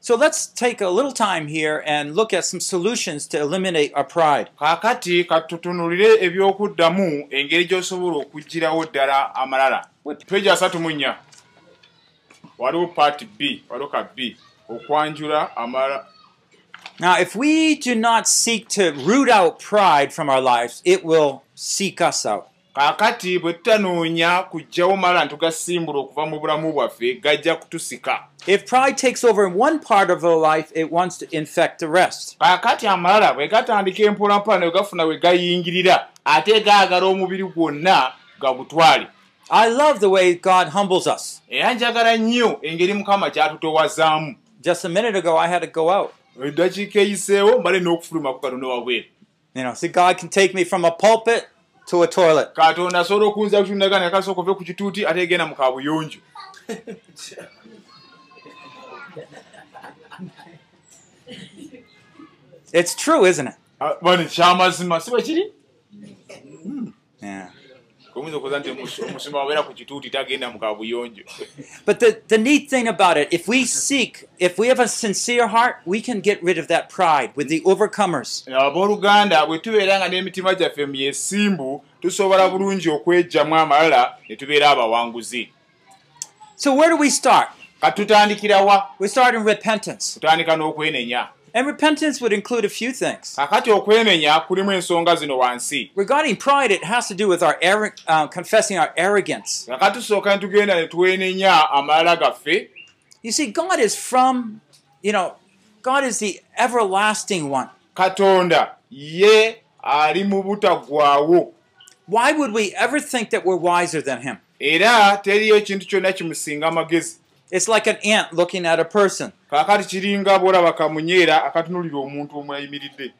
So let's take a little time here and look at some solutions to eliminate our pride. kaakati katutunulire ebyokuddamu engeri gy'osobola okuggirawo ddala amalala peji asatu mu nnya waliwo paati b waliwo ka b okwanjula amalala Now, if we do not seek to root out pride from our lives, it will seek us out. kaakati bwe tutanoonya kuggyawo malala ne tugasimbula okuva mu bulamu bwaffe gajja kutusika If pride takes over in one part of our life, it wants to infect the rest. kaakati amalala bwe gatandika empolampola ne we gafuna we gayingirira ate gaagala omubiri gwonna gagutwale I love the way God humbles us. era njagala nnyo engeri mukama gy'atutowazaamu Just a minute ago, I had to go out. eddakiika eyiseewo mbale n'okufulumaku katonda wabweru You know, see, God can take me from a pulpit to a toilet. katonda asobola okuyinza kutundagana yakasooka ove ku kituuti ate egenda mu kabuyonjo It's true, isn't it? Ah, bani kyamazima si bwe kiri Yeah. [laughs] But the, the neat thing about it, if we seek, if we have a sincere heart, we can get rid of that pride with the overcomers. abooluganda bwe tubeera nga n'emitima gyaffe myesimbu tusobola bulungi okwejjamu amalala ne tubeera abawanguzi So where do we start? katutandikira wa We start in repentance. tutandika n'okwenenya And repentance would include a few things. kakati okwenenya kulimu ensonga zino wansi Regarding pride, it has to do with our uh, confessing our arrogance. kakati tusooka ne tugenda ne twenenya amalala gaffe You see, God is from, you know, God is the everlasting one. katonda ye ali mu butaggwaawo Why would we ever think that we're wiser than Him? era teriyo ekintu kyonna kimusinga amagezi It's like an ant looking at a person. kaakati kiringa bwolaba kamunyeera akatunulira omuntu omu ayimiridde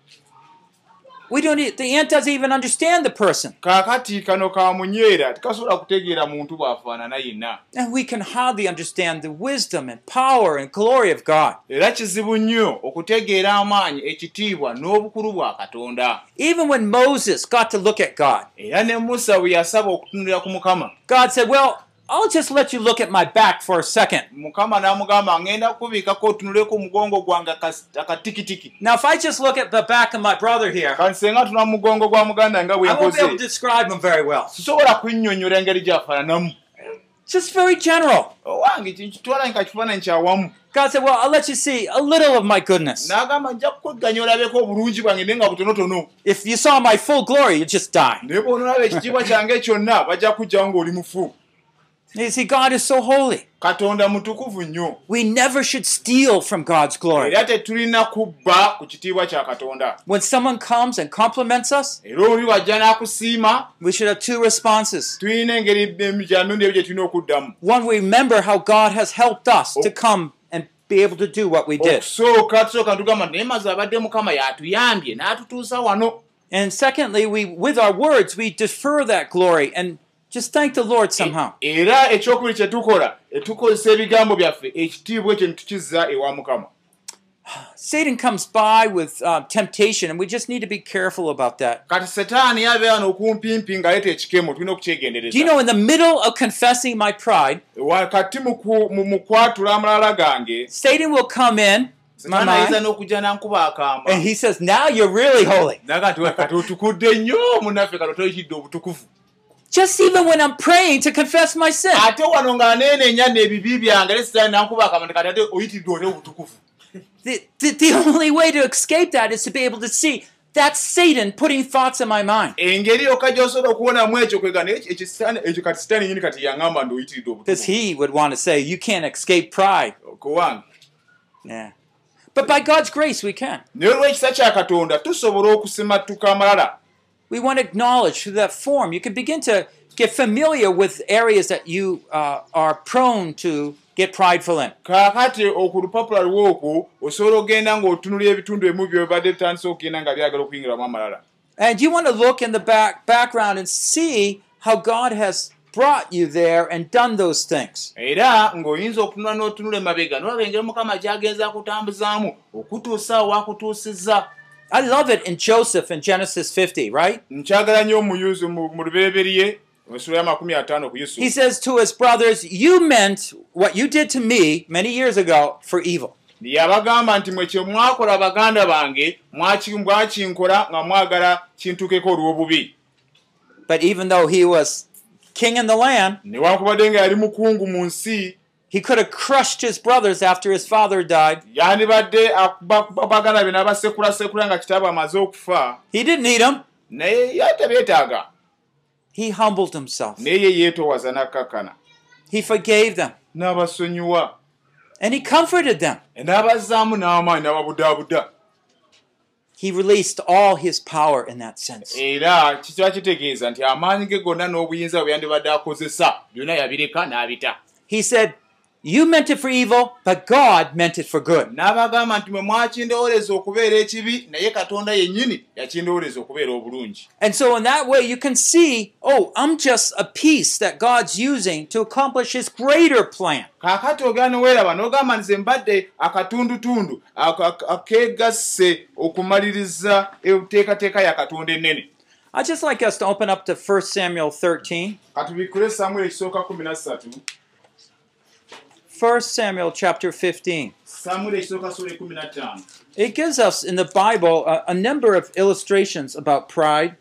We don't. e- The ant doesn't even understand the person, kaakati kano kamunyeera tikasobola kutegeera muntu bw'afaanana yenna and we can hardly understand the wisdom and power and glory of God. era kizibu nnyo okutegeera amaanyi ekitiibwa n'obukulu bwa katonda Even when Moses got to look at God, era ne musa bwe yasaba okutunulira ku mukama God said, "Well, I'll just let you look at my back for a second. mukama n'amugamba ngenda kukubiikako otunuleko omugongo gwange akatikitiki Now, if I just look at the back of my brother here, kati senga tuna mugongo gwa muganda nga I won't be able to nkoze describe him very well. sisobola kunnyonnyola engeri gyafaananamu Just very general. owange kitwala nka kifaananyi kyawamu God said, Well, I'll let you see a little of my goodness. n'agamba nja kukweganya olabeko obulungi bwange naye nga butonotono If you saw my full glory, you'd just die. naye bw'onoolaba ekitiibwa kyange kyonna bajja kujjawo ng'oli mufu You see, God is so holy. katonda mutukuvu nnyo We never should steal from God's glory. era tetulina kubba ku kitiibwa kya katonda When someone comes and compliments us, era oli wajja n'akusiima we should have two responses. tulina engeri gyanundi ebyo gye tulina okuddamu One, we remember how God has helped us to come and be able to do what we did. okusooka tusooka ntugamba naye maze abadde mukama yatuyambye n'atutuusa wano And secondly, we with our words we defer that glory and just thank the Lord somehow. era ekyokubiri kye tukola tukozesa ebigambo byaffe ekitiibwa ekyo ne tukizza ewa mukama Satan comes by with uh, temptation, and we just need to be careful about that. kati setaani yabeera n'okumpimpi ng'aleeta ekikemo tulina Do you okukyegendereza know, in the middle of confessing my pride, wakati mu kwatula amalala gange Satan will come in my mind, n'okujja n'ankuba akaama and he says, "Now you're really holy." Just even when I'm praying to confess my sin, ate wano ng'aneenenya n'ebibi byange ne setaani n'ankuba akaama nti kati ate oyitidde otya obutukuvu the, the, the only way to escape that is to be able to see that's Satan putting thoughts in my mind. engeri yokka gy'osobola okubonamu ekyo kwega naye ekyo sitaani- kati sitaani nyini kati yaŋŋamba ndi oyitiridde Because obutukuvu he would want to say, You can't escape pride. kuwange Yeah. But by God's grace, we can. naye olw'ekisa kya katonda tusobola okusimattuka amalala We want to acknowledge through that form. You can begin to get familiar with areas that you uh, are prone to get prideful in. kaakati oku lupapula lwokwo osobola okgenda ng'otunula ebitundu ebimu byobadde bitandise okugenda nga byagala okuyingiramu amalala And you want to look in the back background and see how God has brought you there and done those things. era ng'oyinza okutunula n'otunula emabega nolaba engeri mukama gy'agenza akutambuzaamu okutuusa awo akutuusizza I love it in Joseph in Genesis 50, right? nkyagala nnyo omuyuzi mu lubereberye ensula ya makumi ataano ku He yusufu says to his brothers, You meant what you did to me many years ago for evil. yabagamba nti mwe kye mwakola baganda bange mwaki- mwakinkola nga mwagala kintukeko olw'obubi But even though he was king in the land, newankubadde nga yali mukungu mu nsi he could have crushed his brothers after his father died. yandibadde be n'abasekulasekula nga kitaabwe amaze okufa He didn't need them. naye yatebeetaaga He humbled himself. naye ye yeetoowaza n'akkakkana He forgave them. n'abasonyiwa And he comforted them. n'abazzaamu n'amaanyi n'ababudaabuda He released all his power in that sense. era kikiba kitegeeza nti amaanyi ge gonna n'obuyinza bwe yandibadde akozesa byonna yabireka n'abita He said, You meant it for evil, but God meant it for good. n'abagamba nti mwe mwakindowooleza okubeera ekibi naye katonda yennyini yakindowooleza okubeera obulungi And so, in that way, you can see, oh, I'm just a piece that God's using to accomplish his greater plan. kaakati ogera neweeraba n'ogamba nti ze mbadde akatundutundu akeegasse okumaliriza enteekateeka ya katonda ennene I'd just like us to open up to 1 Samuel 13. katubikule samwiri ekisooka 13 1 Samuel chapter 15. samwiri ekisooka sula 15 It gives us in the Bible a, a number of illustrations about pride.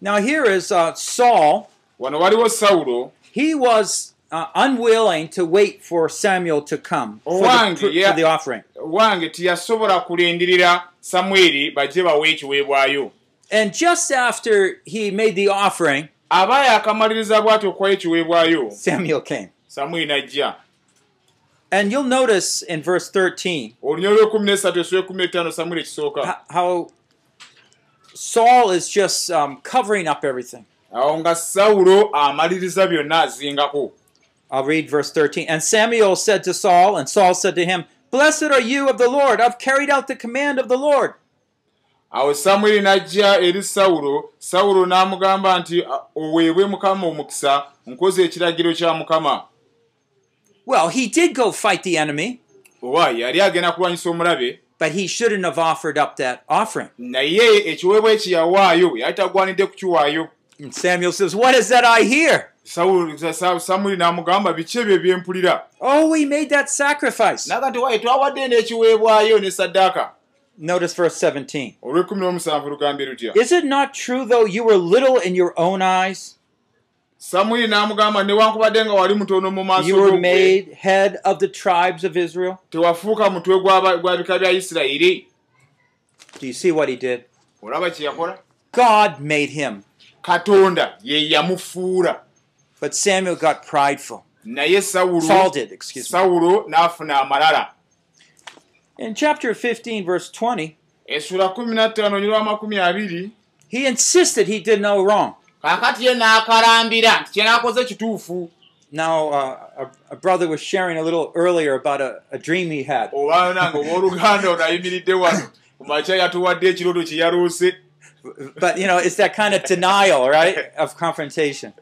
Now, here is uh, Saul. He was uh, unwilling to wait for Samuel to come for the, for the offering. And just after he made the offering, aba yakamaliriza bw'ati okuwa ekiweebwayo Samuel came. samwiri n'ajja And you'll notice in verse 13 olunya lw'ekumi n'esatu esuwa ekumi n'ettaano samwiri ekisooka how Saul is just um, covering up everything. awo nga sawulo amaliriza byonna azingako I'll read verse 13. And Samuel said to Saul, and Saul said to him, Blessed are you of the Lord. I've carried out the command of the Lord. Awo samwiri n'ajja eri sawulo sawulo n'amugamba nti "A- oweebwe mukama omukisa nkoze ekiragiro kya mukama Well, he did go fight the enemy, oba yali agenda kulwanyisa omulabe but he shouldn't have offered up that offering. naye ekiweebwa ekiyawaayo yali tagwanidde kukiwaayo And Samuel says, What is that I hear? Sawulo- Sa- Sa- samwiri n'amugamba biki ebyo ebyempulira Oh, we made that sacrifice. naga nti waye twawadde n'ekiweebwayo ne saddaaka Notice verse 17. olw'ekumi n'omusanvu lugambye lutya Is it not true, though, you were little in your own eyes? samwiri n'amugamba newankubadde nga wali mutono mu maaso You were g'ogwe, made head of the tribes of Israel. tewafuuka mutwe gwa bika bya isirayiri Do you see what he did? olaba kye yakola God made him. katonda ye yamufuula But Samuel got prideful. naye Saul sawulo did, excuse me. sawulo n'afuna amalala In chapter 15, verse 20, essula 15 nyirwa amakumi abiri he insisted he did no wrong. kaakati ye n'akalambira nti kyenaakoze kituufu Now, uh, a, a brother was sharing a little earlier about a, a dream he had. oba nange owooluganda ono ayimiridde wano [laughs] ku makya yatuwadde ekirooto kye yaloose But, you know, it's that kind of denial, right, of confrontation.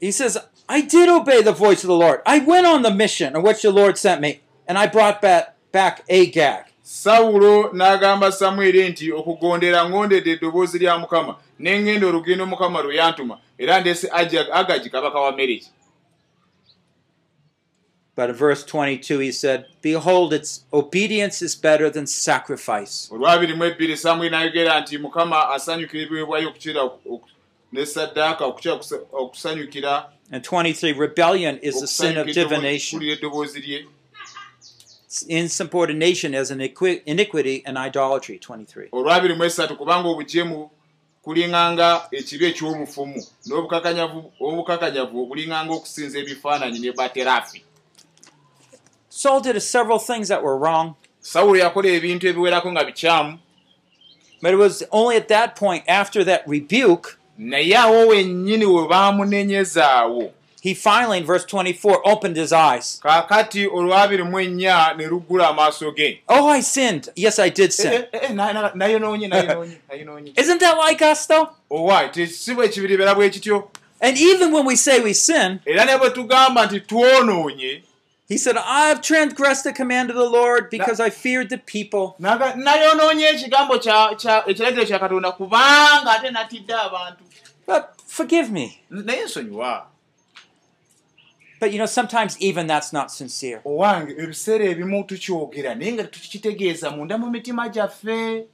He says, I did obey the voice of the Lord. I went on the mission on which the Lord sent me, and I brought back, back Agag. sawulo n'agamba samweri nti okugondera ngondedde eddoboozi lya mukama ne ŋŋenda olugendo mukama lwe yantuma era ndeese Ajag- agagi kabaka wa mereki But in verse 22, he said, Behold, its obedience is better than sacrifice. And 23, rebellion is the sin of divination. Insubordination is an iniquity and idolatry. 23. olwabiri mu esatu kubanga obugyemu kulinganga ekibi ekyobufumu n'obukakanyavu obukakanyavu bulinganga okusinza ebifaananyi ne baterafi Saul did several things that were wrong, sawulo yakola ebintu ebiwerako nga bikyamu but it was only at that point, after that rebuke, naye awo wennyini we baamunenyezaawo he finally, in verse 24, opened his eyes. kaakati olwabiri mu ennya ne luggula amaaso ge Oh, I sinned. Yes, I did sin. Eh, eh, eh, nayonoonye nayonoonye [laughs] nayonoonye Isn't that like us, though? owa si bwe kibiribeera bwe kityo And even when we say we sin, era ne bwe tugamba nti twonoonye he said, I've transgressed the command of the Lord because I feared the people. Ekiragiro kya katonda kubanga ate natidde abantu But forgive me. you know, sometimes even that's not sincere. owange ebiseera ebimu tukyogera naye nga tukitegeeza munda mu mitima gyaffe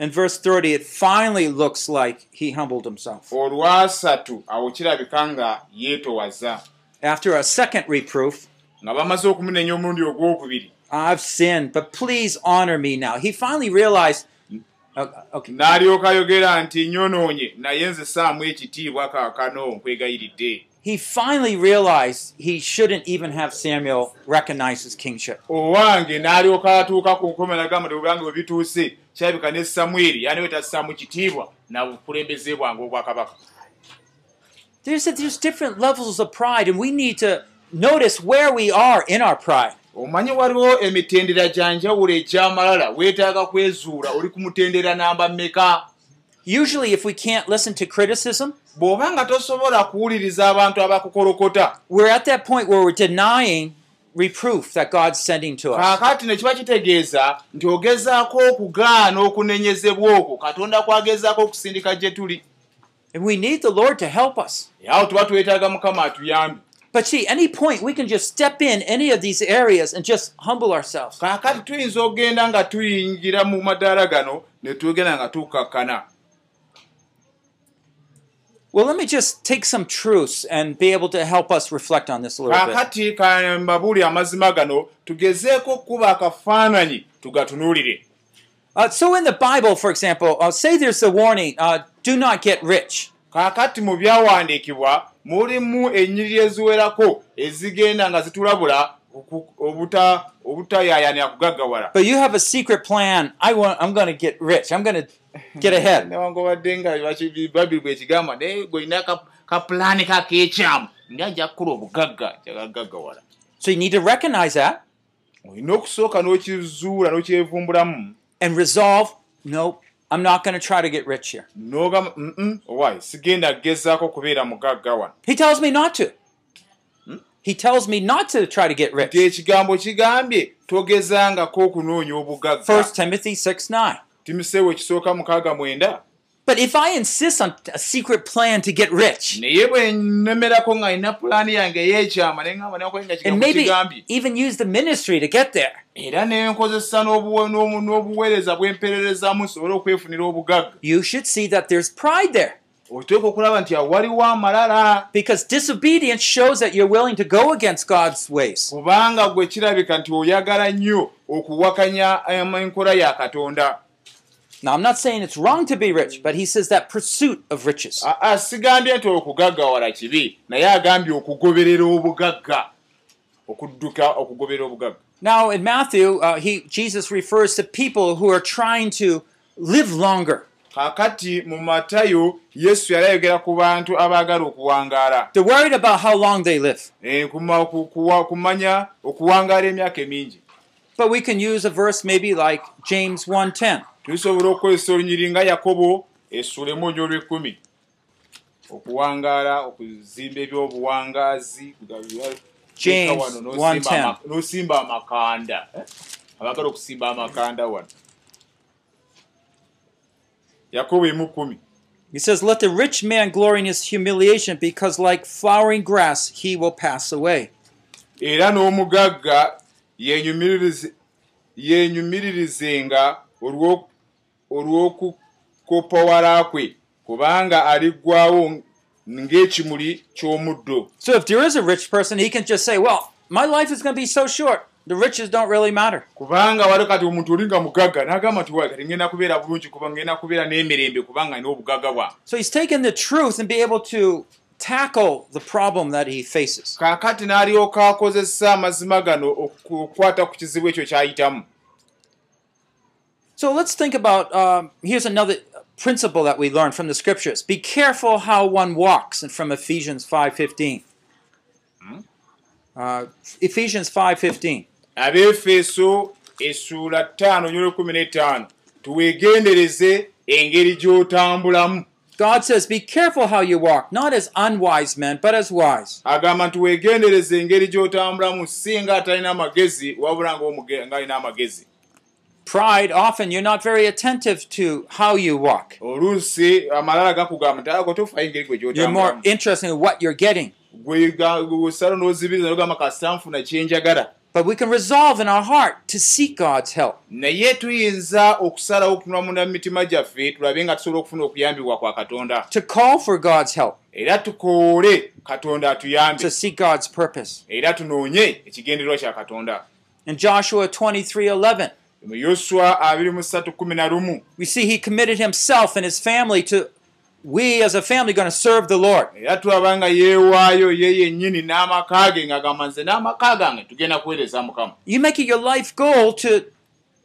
In verse 30, it finally looks like he humbled himself. olwasatu awo kirabika nga yeetowaza After a second reproof, nga bamaze okumunenya omulundi ogwokubiri I've sinned, but please honor me now. He finally realized, uh, n'alyoka ayogera nti nyonoonye naye nze saamu ekitiibwa kaakano nkwegayiridde he finally realized he shouldn't even have Samuel recognize his kingship. owange n'alyoka atuuka ku nkome nagamba nti obwange bwe bituuse kirabika ne samweri yani we tassaamu kitiibwa na bukulembeze bwange obwakabaka There's, there's different levels of pride, and we need to notice where we are in our pride. Omanyi waliwo emitendera gya njawulo ekyamalala weetaaga kwezuula oli ku mutendera namba mmeka Usually, if we can't listen to criticism, bw'oba nga tosobola kuwuliriza abantu abakukolokota we're at that point where we're denying reproof that God's sending to us. kaakati ne kiba kitegeeza nti ogezaako okugaana okunenyezebwa okwo katonda kwagezaako okusindika gye tuli And we need the Lord to help us. awo tuba twetaaga mukama atuyambe But see, any point we can just step in any of these areas and just humble ourselves. kaakati tuyinza okugenda nga tuyingira mu madaala gano ne tugenda nga tukakkana Well, let me just take some truths and be able to help us reflect on this a little bit. kaakati kambabuuli amazima gano tugezeeko okuba akafaananyi tugatunuulire Uh, so, in the Bible, for example, uh, say there's a warning uh, do not get rich. kaakati mu byawandiikibwa mulimu ennyiriri eziwerako ezigenda nga zitulabula oku- obuta- obutayaayaanira kugaggawala But you have a secret plan. I want, I'm going to get rich. I'm going to get ahead. [laughs] newankubadde nga babiri bwekigamba naye gweolina kapulaani kakekyamu ndi ajja kukola obugagga kyagaggawala So, you need to recognize that olina okusooka n'okizuula n'okyevumbulamu and resolve no, I'm not going to try to get rich here. n'ogamba "Mm-mm, owaayi sigenda gezaako kubeera mugagga wano He tells me not to. He tells me not to try to get rich. ekigambo kigambye togezangako okunoonya obugagga 1 Timothy 6 9. timoseewo ekisooka mukaaga mwenda But if I insist on a secret plan to get rich, and maybe even use the ministry to get there, era ne nkozesa n'obuwe- n'omu- n'obuweereza bwe mpererezamu nsobole okwefunira obugagga. You should see that there's pride there. oteeka okulaba nti awo waliwo amalala Because disobedience shows that you're willing to go against God's ways. kubanga gwe kirabika nti oyagala nnyo okuwakanya enkola ya katonda Now, I'm not saying it's wrong to be rich, but he says that pursuit of riches. Sigambye nti okugaggawala kibi naye agambye okugoberera obugagga okudduka okugoberera obugagga Now, in Matthew, uh, he, Jesus refers to people who are trying to live longer. kaakati mu matayo yesu yali ayogera ku bantu abaagala okuwangaala They're worried about how long they live. Eh, kuma- ku- kuwa- kumanya okuwangaala emyaka emingi But we can use a verse maybe like James 1:10. Tusobola okukozesa olunyiri nga yakobo essula emu olw'ekkumi okuwangaala okuzimba ebyobuwangaazi wano n'osimba 1:10. ama- n'osimba amakanda abaagala okusimba amakanda wano yakobo emu kumi He says, Let the rich man glory in his humiliation, because like flowering grass he will pass away. era n'omugagga yenyumiririze- yenyumiririzenga olw'o- olw'okukopawala kwe kubanga aliggwawo ng'ekimuli ky'omuddo So if there is a rich person, he can just say, Well, my life is going to be so short. The riches don't really matter. kubanga wali kati omuntu oli nga mugagga n'agamba nti "Wa, kati ngenda kubeera bulungi kuba ngenda kubeera n'emirembe kubanga nina obugagga bwange So he's taken the truth and be able to tackle the problem that he faces. kaakati n'alyoka akozesa amazima gano oku- okukwata ku kizibu ekyo ky'ayitamu So let's think about um, here's another principle that we learn from the scriptures. Be careful how one walks, and from Ephesians 5:15. Uh, Ephesians 5:15. abeefeso essuula ttaano nyola kumi n'ettaano tuweegendereze engeri gy'otambulamu God says, Be careful how you walk, not as unwise men, but as wise. agamba nti weegendereze engeri gy'otambulamu si nga atalina amagezi wabula ng'omuge- ng'alina amagezi Pride, often you're not very attentive to how you walk. oluusi amalala gakugamba nti ago tofayo engeri gwe You're more gy'otambulamu interested in what you're getting. gwesala n'ozibiriza nogamba kasita nfuna kyenjagala But we can resolve in our heart to seek God's help. naye tuyinza okusalawo okutunula munda mu mitima gyaffe tulabe nga tusobola okufuna okuyambibwa kwa katonda to call for God's help, era tukoole katonda atuyambe to seek God's purpose. era tunoonye ekigendererwa kya katonda In Joshua 23:11, mu yoswa 23:11 we see he committed himself and his family to we as a family going to serve the Lord. era tulaba nga yeewaayo ye yennyini n'amaka ge ng'agamba nze n'amaka gange tugenda kuweereza mukama You make it your life goal to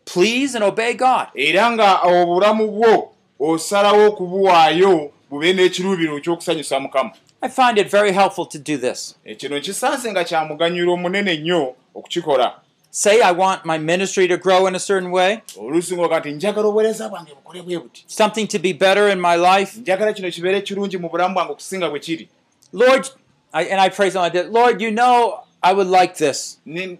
please and obey God. era nga obulamu bwo osalawo okubuwaayo bube n'ekiruubiro ekyokusanyusa mukama I find it very helpful to do this. E kino kisanze nga kya muganyulo omunene nnyo okukikola Say I want my ministry to grow in a certain way, something to be better in my life. Lord, I, and I like that. Lord, you know I would like this. But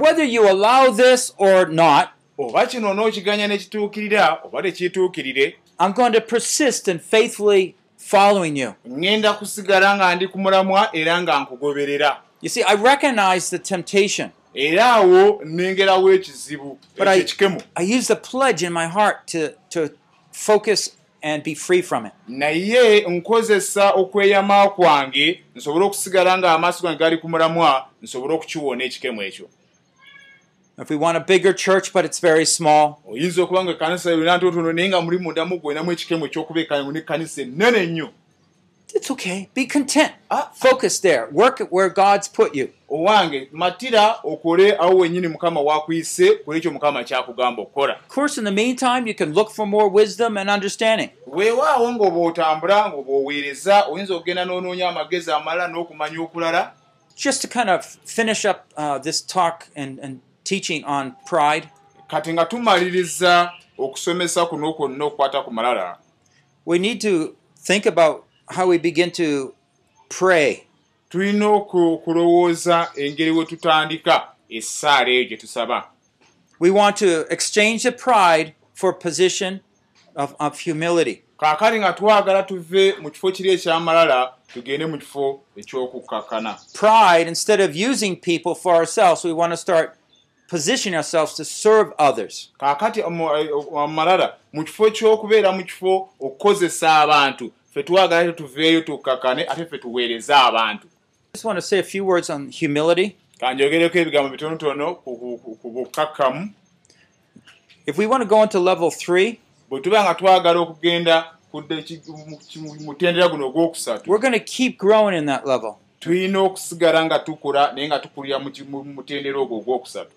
whether you allow this or not, oba kino onookiganya nekituukirira oba tekituukirire I'm going to persist in faithfully following you. ŋŋenda kusigala nga ndi ku mulamwa era nga nkugoberera You see, I recognize the temptation. era awo nnengerawo ekizibu But ekyo I, use the pledge in my heart to, to focus and be free from it. naye nkozesa okweyama kwange nsobole okusigala nga amaaso gange gali ku mulamwa nsobole okukiwona ekikemu ekyo If we want a bigger church, but it's very small, oyinza okuba nga ekkanisa erina ntotono naye nga muli mundamu gwenamu ekikemu ekyokuba nekkanisa ennene ennyo it's okay. Be content. Ah. Focus there. Work at where God's put you. owange matira okole awo wennyini mukama wakuyise kuli ekyo mukama kyakugamba okukola Of course, in the meantime, you can look for more wisdom and understanding. weewaawo ng'oba otambula ng'oba oweereza oyinza okugenda n'onoonya amagezi amalala n'okumanya okulala Just to kind of finish up uh, this talk and, and teaching on pride, kati nga tumaliriza okusomesa kuno kwonna okukwata ku malala we need to think about how we begin to pray. tulina oku- okulowooza engeri we tutandika essaala eyo gye tusaba We want to exchange the pride for position of, of humility. kaakali nga twagala tuve mu kifo kiri ekyamalala tugende mu kifo eky'okukkakkana Pride, instead of using people for ourselves, we want to start positioning ourselves to serve others. kaakati mu- eh, amalala mu kifo ky'okubeera mu kifo okukozesa abantu ffe twagala tetuveeyo tukkakkane ate ffe tuweereze abantu I just want to say a few words on humility. kanjogereko ebigambo bitonotono ku- bukkakkamu If we want to go into level three, bwe tuba nga twagala okugenda ku dde- ki- mu- ki- mu mutendera guno ogwokusatu we're going to keep growing in that level. tulina okusigala nga tukula naye nga tukulira mu mutendera ogwo ogwokusatu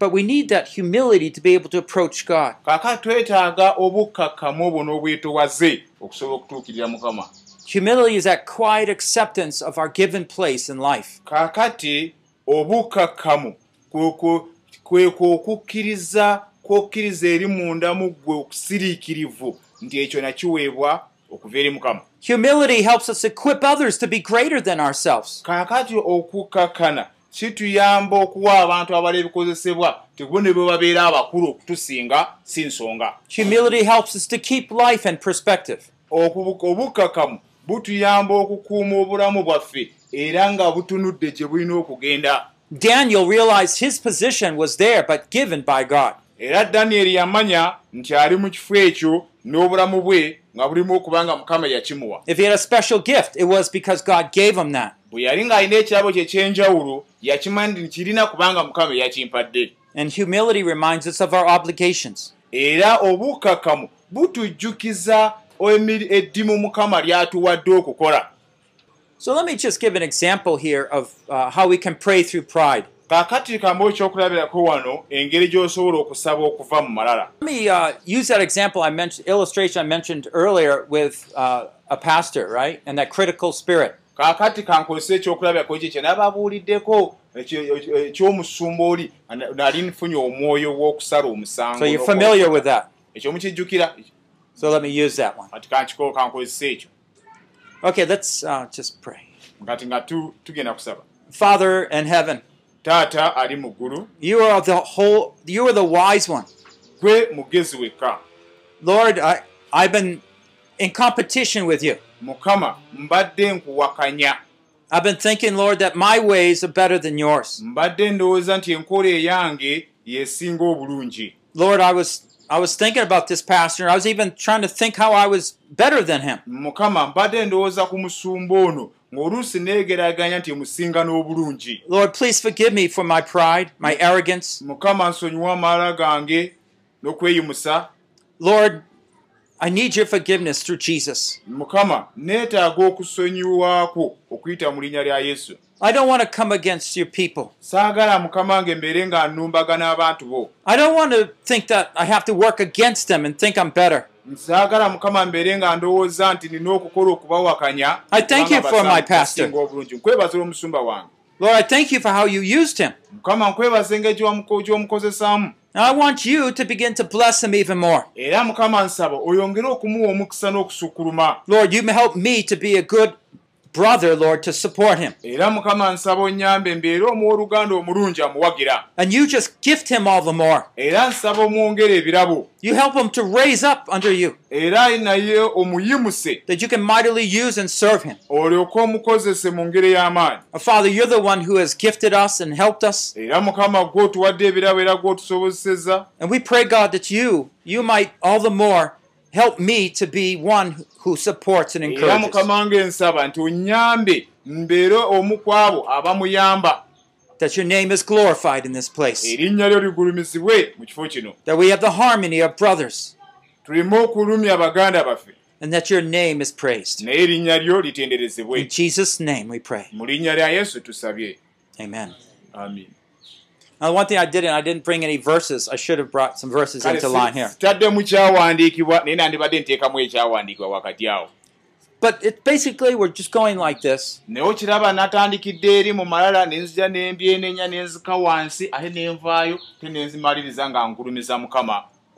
But we need that humility to be able to approach God. kaakati twetaaga obukkakkamu obwo n'obwetowaze okusobola okutuukirira mukama Humility is that quiet acceptance of our given place in life. kaakati obukkakkamu kwe- kwe- kwe kwe okukkiriza kwokkiriza eri munda mu ggwe okusiriikirivu nti ekyo nakiweebwa okuva eri mukama Humility helps us equip others to be greater than ourselves. kaakati okukkakkana kituyamba okuwa abantu abala ebikozesebwa tebo ne bwe babeera abakulu okutusinga si nsonga Humility helps us to keep life in perspective. Obukkakkamu butuyamba okukuuma obulamu bwaffe era nga butunudde gye bulina okugenda Daniel realized his position was there but given by God. era danyeri yamanya nti ali mu kifo ekyo n'obulamu bwe nga bulimu okuba nga mukama yakimuwa If he had a special gift, it was because God gave him that. bwe yali ng'alina ekirabo kye ekyenjawulo yakimanya nti kirina kubanga mukama yakimpadde And humility reminds us of our obligations. era obukkakkamu butujjukiza eddimu mukama lyatuwadde okukola So let me just give an example here of uh, how we can pray through pride. Kaakati kambe ekyokulabirako wano engeri gy'osobola okusaba okuva mu malala Let me uh, use that example I mentioned, illustration I mentioned earlier with uh, a pastor, right? And that critical spirit. kaakati kankozesa ekyokulabirako ekyo kye nababuuliddeko ekyo- ekyomusumba oli na- nali nfunye omwoyo w'okusala omusango So you're familiar with that. ekyo mukijjukira So let me use that one. kati kankiko kankozesa ekyo Okay, let's uh, just pray. kati nga tu- tugenda kusaba Father in heaven, taata ali mu ggulu you are the whole, you are the wise one. gwe mugezi wekka Lord, I, I've been in competition with you. mukama mbadde nkuwakanya I've been thinking, Lord, that my ways are better than yours. mbadde ndowooza nti enkola eyange yesinga obulungi Lord, I was I was thinking about this pastor. I was even trying to think how I was better than him. Ng'oluusi neegeraganya nti musinga n'obulungi Lord, please forgive me for my pride, my arrogance. mukama nsonyiwa amala gange n'okweyimusa Lord, I need your forgiveness through Jesus. mukama neetaaga okusonyiwako okuyita mu linnya lya yesu I don't want to come against your people. saagala mukama nge mbeere nga nnumbagana abantu bo I don't want to think that I have to work against them and think I'm better. Nsaagala mukama mbeere nga ndowooza nti nina okukola okubawakanya I thank you for my pastor. basinga obulungi nkwebaza omusumba wange Lord, I thank you for how you used him. mukama nkwebaza engeri gy'omuko- gy'omukozesaamu And I want you to begin to bless him even more. era mukama nsaba oyongere okumuwa omukisa n'okusukkuluma Lord, you help me to be a good brother, Lord, to support him. era mukama nsaba onyambe mbeere omuwooluganda omulungi amuwagira And you just gift him all the more. era nsaba omwongere ebirabo You help him to raise up under you, era naye omuyimuse that you can mightily use and serve him. olyoke omukozese mu ngeri y'amaanyi Uh, Father, you're the one who has gifted us and helped us. era mukama gw'otuwadde ebirabo era gw'otusobozeseza And we pray, God, that you, you might all the more help me to be one who supports and era encourages. mukama wange nsaba nti onyambe mbeere omu ku abo abamuyamba That your name is glorified in this place. erinnya lyo ligulumizibwe mu kifo kino That we have the harmony of brothers. tuleme okulumya baganda baffe And that your name is praised. naye erinnya lyo litenderezebwe In Jesus' name we pray. mu linnya lya yesu tusabye Amen. Now, one thing I didn't, I didn't bring any verses. I should have brought some verses into line here. But it basically, we're just going like this.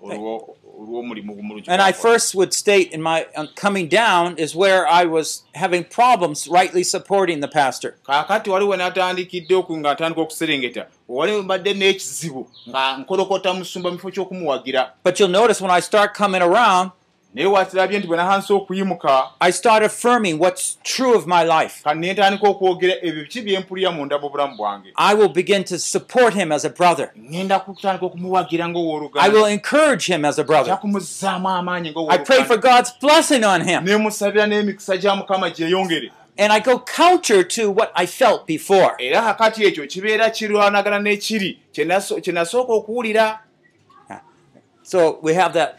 And I first would state in my uh, coming down is where I was having problems rightly supporting the pastor. kaakati waliwo natandikidde oku nga ntandika okuserengeta. Wali mbadde n'ekizibu nga nkolokota musumba mu kifo ky'okumuwagira. But you'll notice when I start coming around, naye watirabye nti bwe nahansa okuyimuka I start affirming what's true of my life. kati ne ntandika okwogera ebyo biki bye mpulira munda mu bulamu bwange I will begin to support him as a brother. ŋŋenda kutandika okumuwagira I will ng'owooluganda encourage him as a brother. kyakumuzaamu amaanyi I pray for ng'owooluganda God's blessing on him. nemusabira n'emikisa gya mukama gyeyongere And I go counter to what I felt before. era kakati ekyo kibeera kirwanagana n'ekiri kye nasooka okuwulira So we have that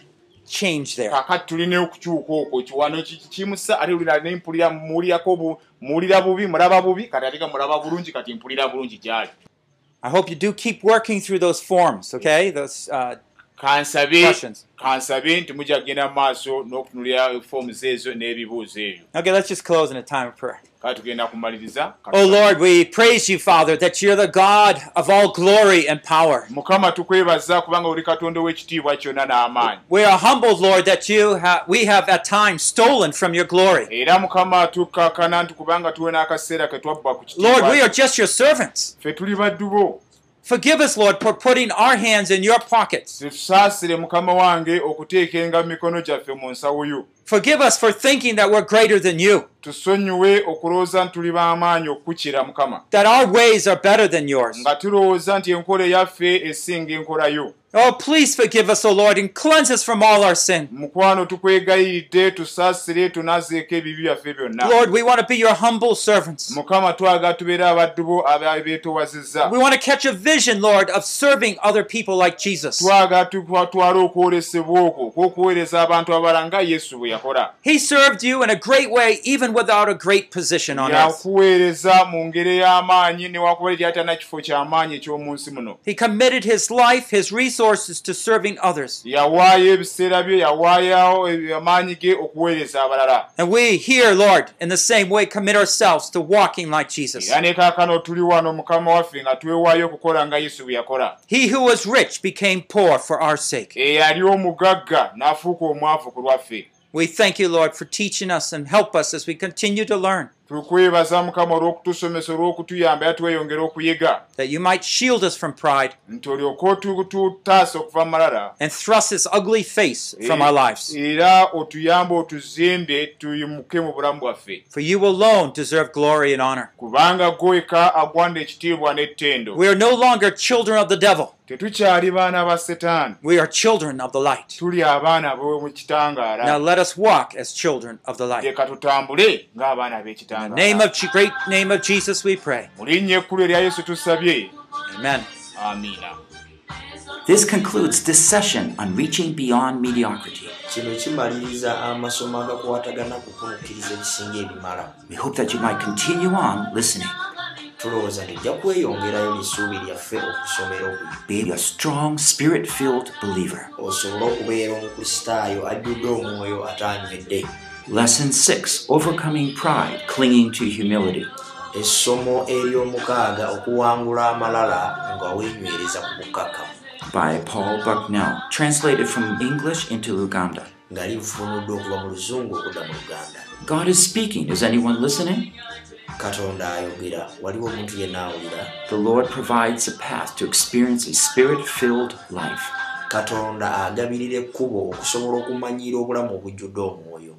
change there. kakati tulina okukyuka okwo kiwano ki- kimusa ate lulira nempulira muwulirako muwulira bubi mulaba bubi kati ate ga mulaba bulungi kati mpulira bulungi gyali I hope you do keep working through those forms, okay? Those uh, kansabe nti mujja kugenda mu maaso n'okutunulira foomuzi ezo n'ebibuuzo ebyo Okay, let's just close in a time of prayer. Oh Lord, we praise you, Father, that you're the God of all glory and power. We are humbled, Lord, that you ha- we have at times stolen from your glory. Lord, we are just your servants. Forgive us, Lord, for putting our hands in your pockets. tusaasire mukama wange okuteekenga mu mikono gyaffe mu nsawo yo Forgive us for thinking that we're greater than you, tusonyiwe okulowooza nti tuli b'amaanyi okukukira mukama that our ways are better than yours. nga tulowooza nti enkola eyaffe esinga enkola yo Oh, please forgive us, O Lord, and cleanse us from all our sin. mukwano tukwegayiridde tusaasire tunazeeko ebibi byaffe byonna Lord, we want to be your humble servants. mukama twagala tubeere abaddu bo abeetowazizza We want to catch a vision, Lord, of serving other people like Jesus. twagala twatwale okwolesebwa okwo okw'okuweereza abantu abalala nga yesu bwe yakola He served you in a great way, even without a great position on earth. yakuweereza mu ngeri ey'amaanyi newakuba eri atalina kifo ky'amaanyi eky'omu nsi muno He committed his life, his resources to serving others. yawaayo ebiseera bye yawaayawo amaanyi ge okuweereza abalala And we here, Lord, in the same way, commit ourselves to walking like Jesus. era ne kaakano tuli wano mukama waffe nga twewaayo okukola nga yesu bwe yakola He who was rich became poor for our sake. eyali omugagga n'afuuka omwavu ku lwaffe We thank you, Lord, for teaching us and help us as we continue to learn, tukwebaza mukama olw'okutusomesa olw'okutuyamba era tweyongera okuyiga that you might shield us from pride nti olyoke otutaasa okuva mu malala and thrust his ugly face from our lives. era otuyambe otuzimbe tuyimuke mu bulamu bwaffe For you alone deserve glory and honor. kubanga gweka agwanda ekitiibwa n'ettendo We are no longer children of the devil. Tetukyali baana ba setaani We are children of the light. tuli abaana b'omu Now kitangaala let us walk as children of the light. leka tutambule ng'abaana In the name b'ekitangaala of great name of Jesus we pray. mu linnya ekkulu erya yesu tusabye Amen. amiina This concludes this session on reaching beyond mediocrity. We hope that you might continue on listening. Tulowooza tujja kweyongerayo n'essuubi lyaffe okusomera okuli Be a strong, spirit filled believer. osobole okubeera omukristaayo ajjudde omwoyo atanywedde Lesson 6 Overcoming Pride, Clinging to Humility. essomo ery'omukaaga okuwangula amalala nga weenywereza ku bukkakkamu by Paul Bucknell, translated from English into Luganda. nga livunuddwa okuva mu luzungu okudda mu luganda God is speaking. Is anyone listening? Katonda ayogera waliwo omuntu yenna awulira The Lord provides a path to experience a spirit filled life. katonda agabirira ekkubo okusobola okumanyiira obulamu obujjudde omwoyo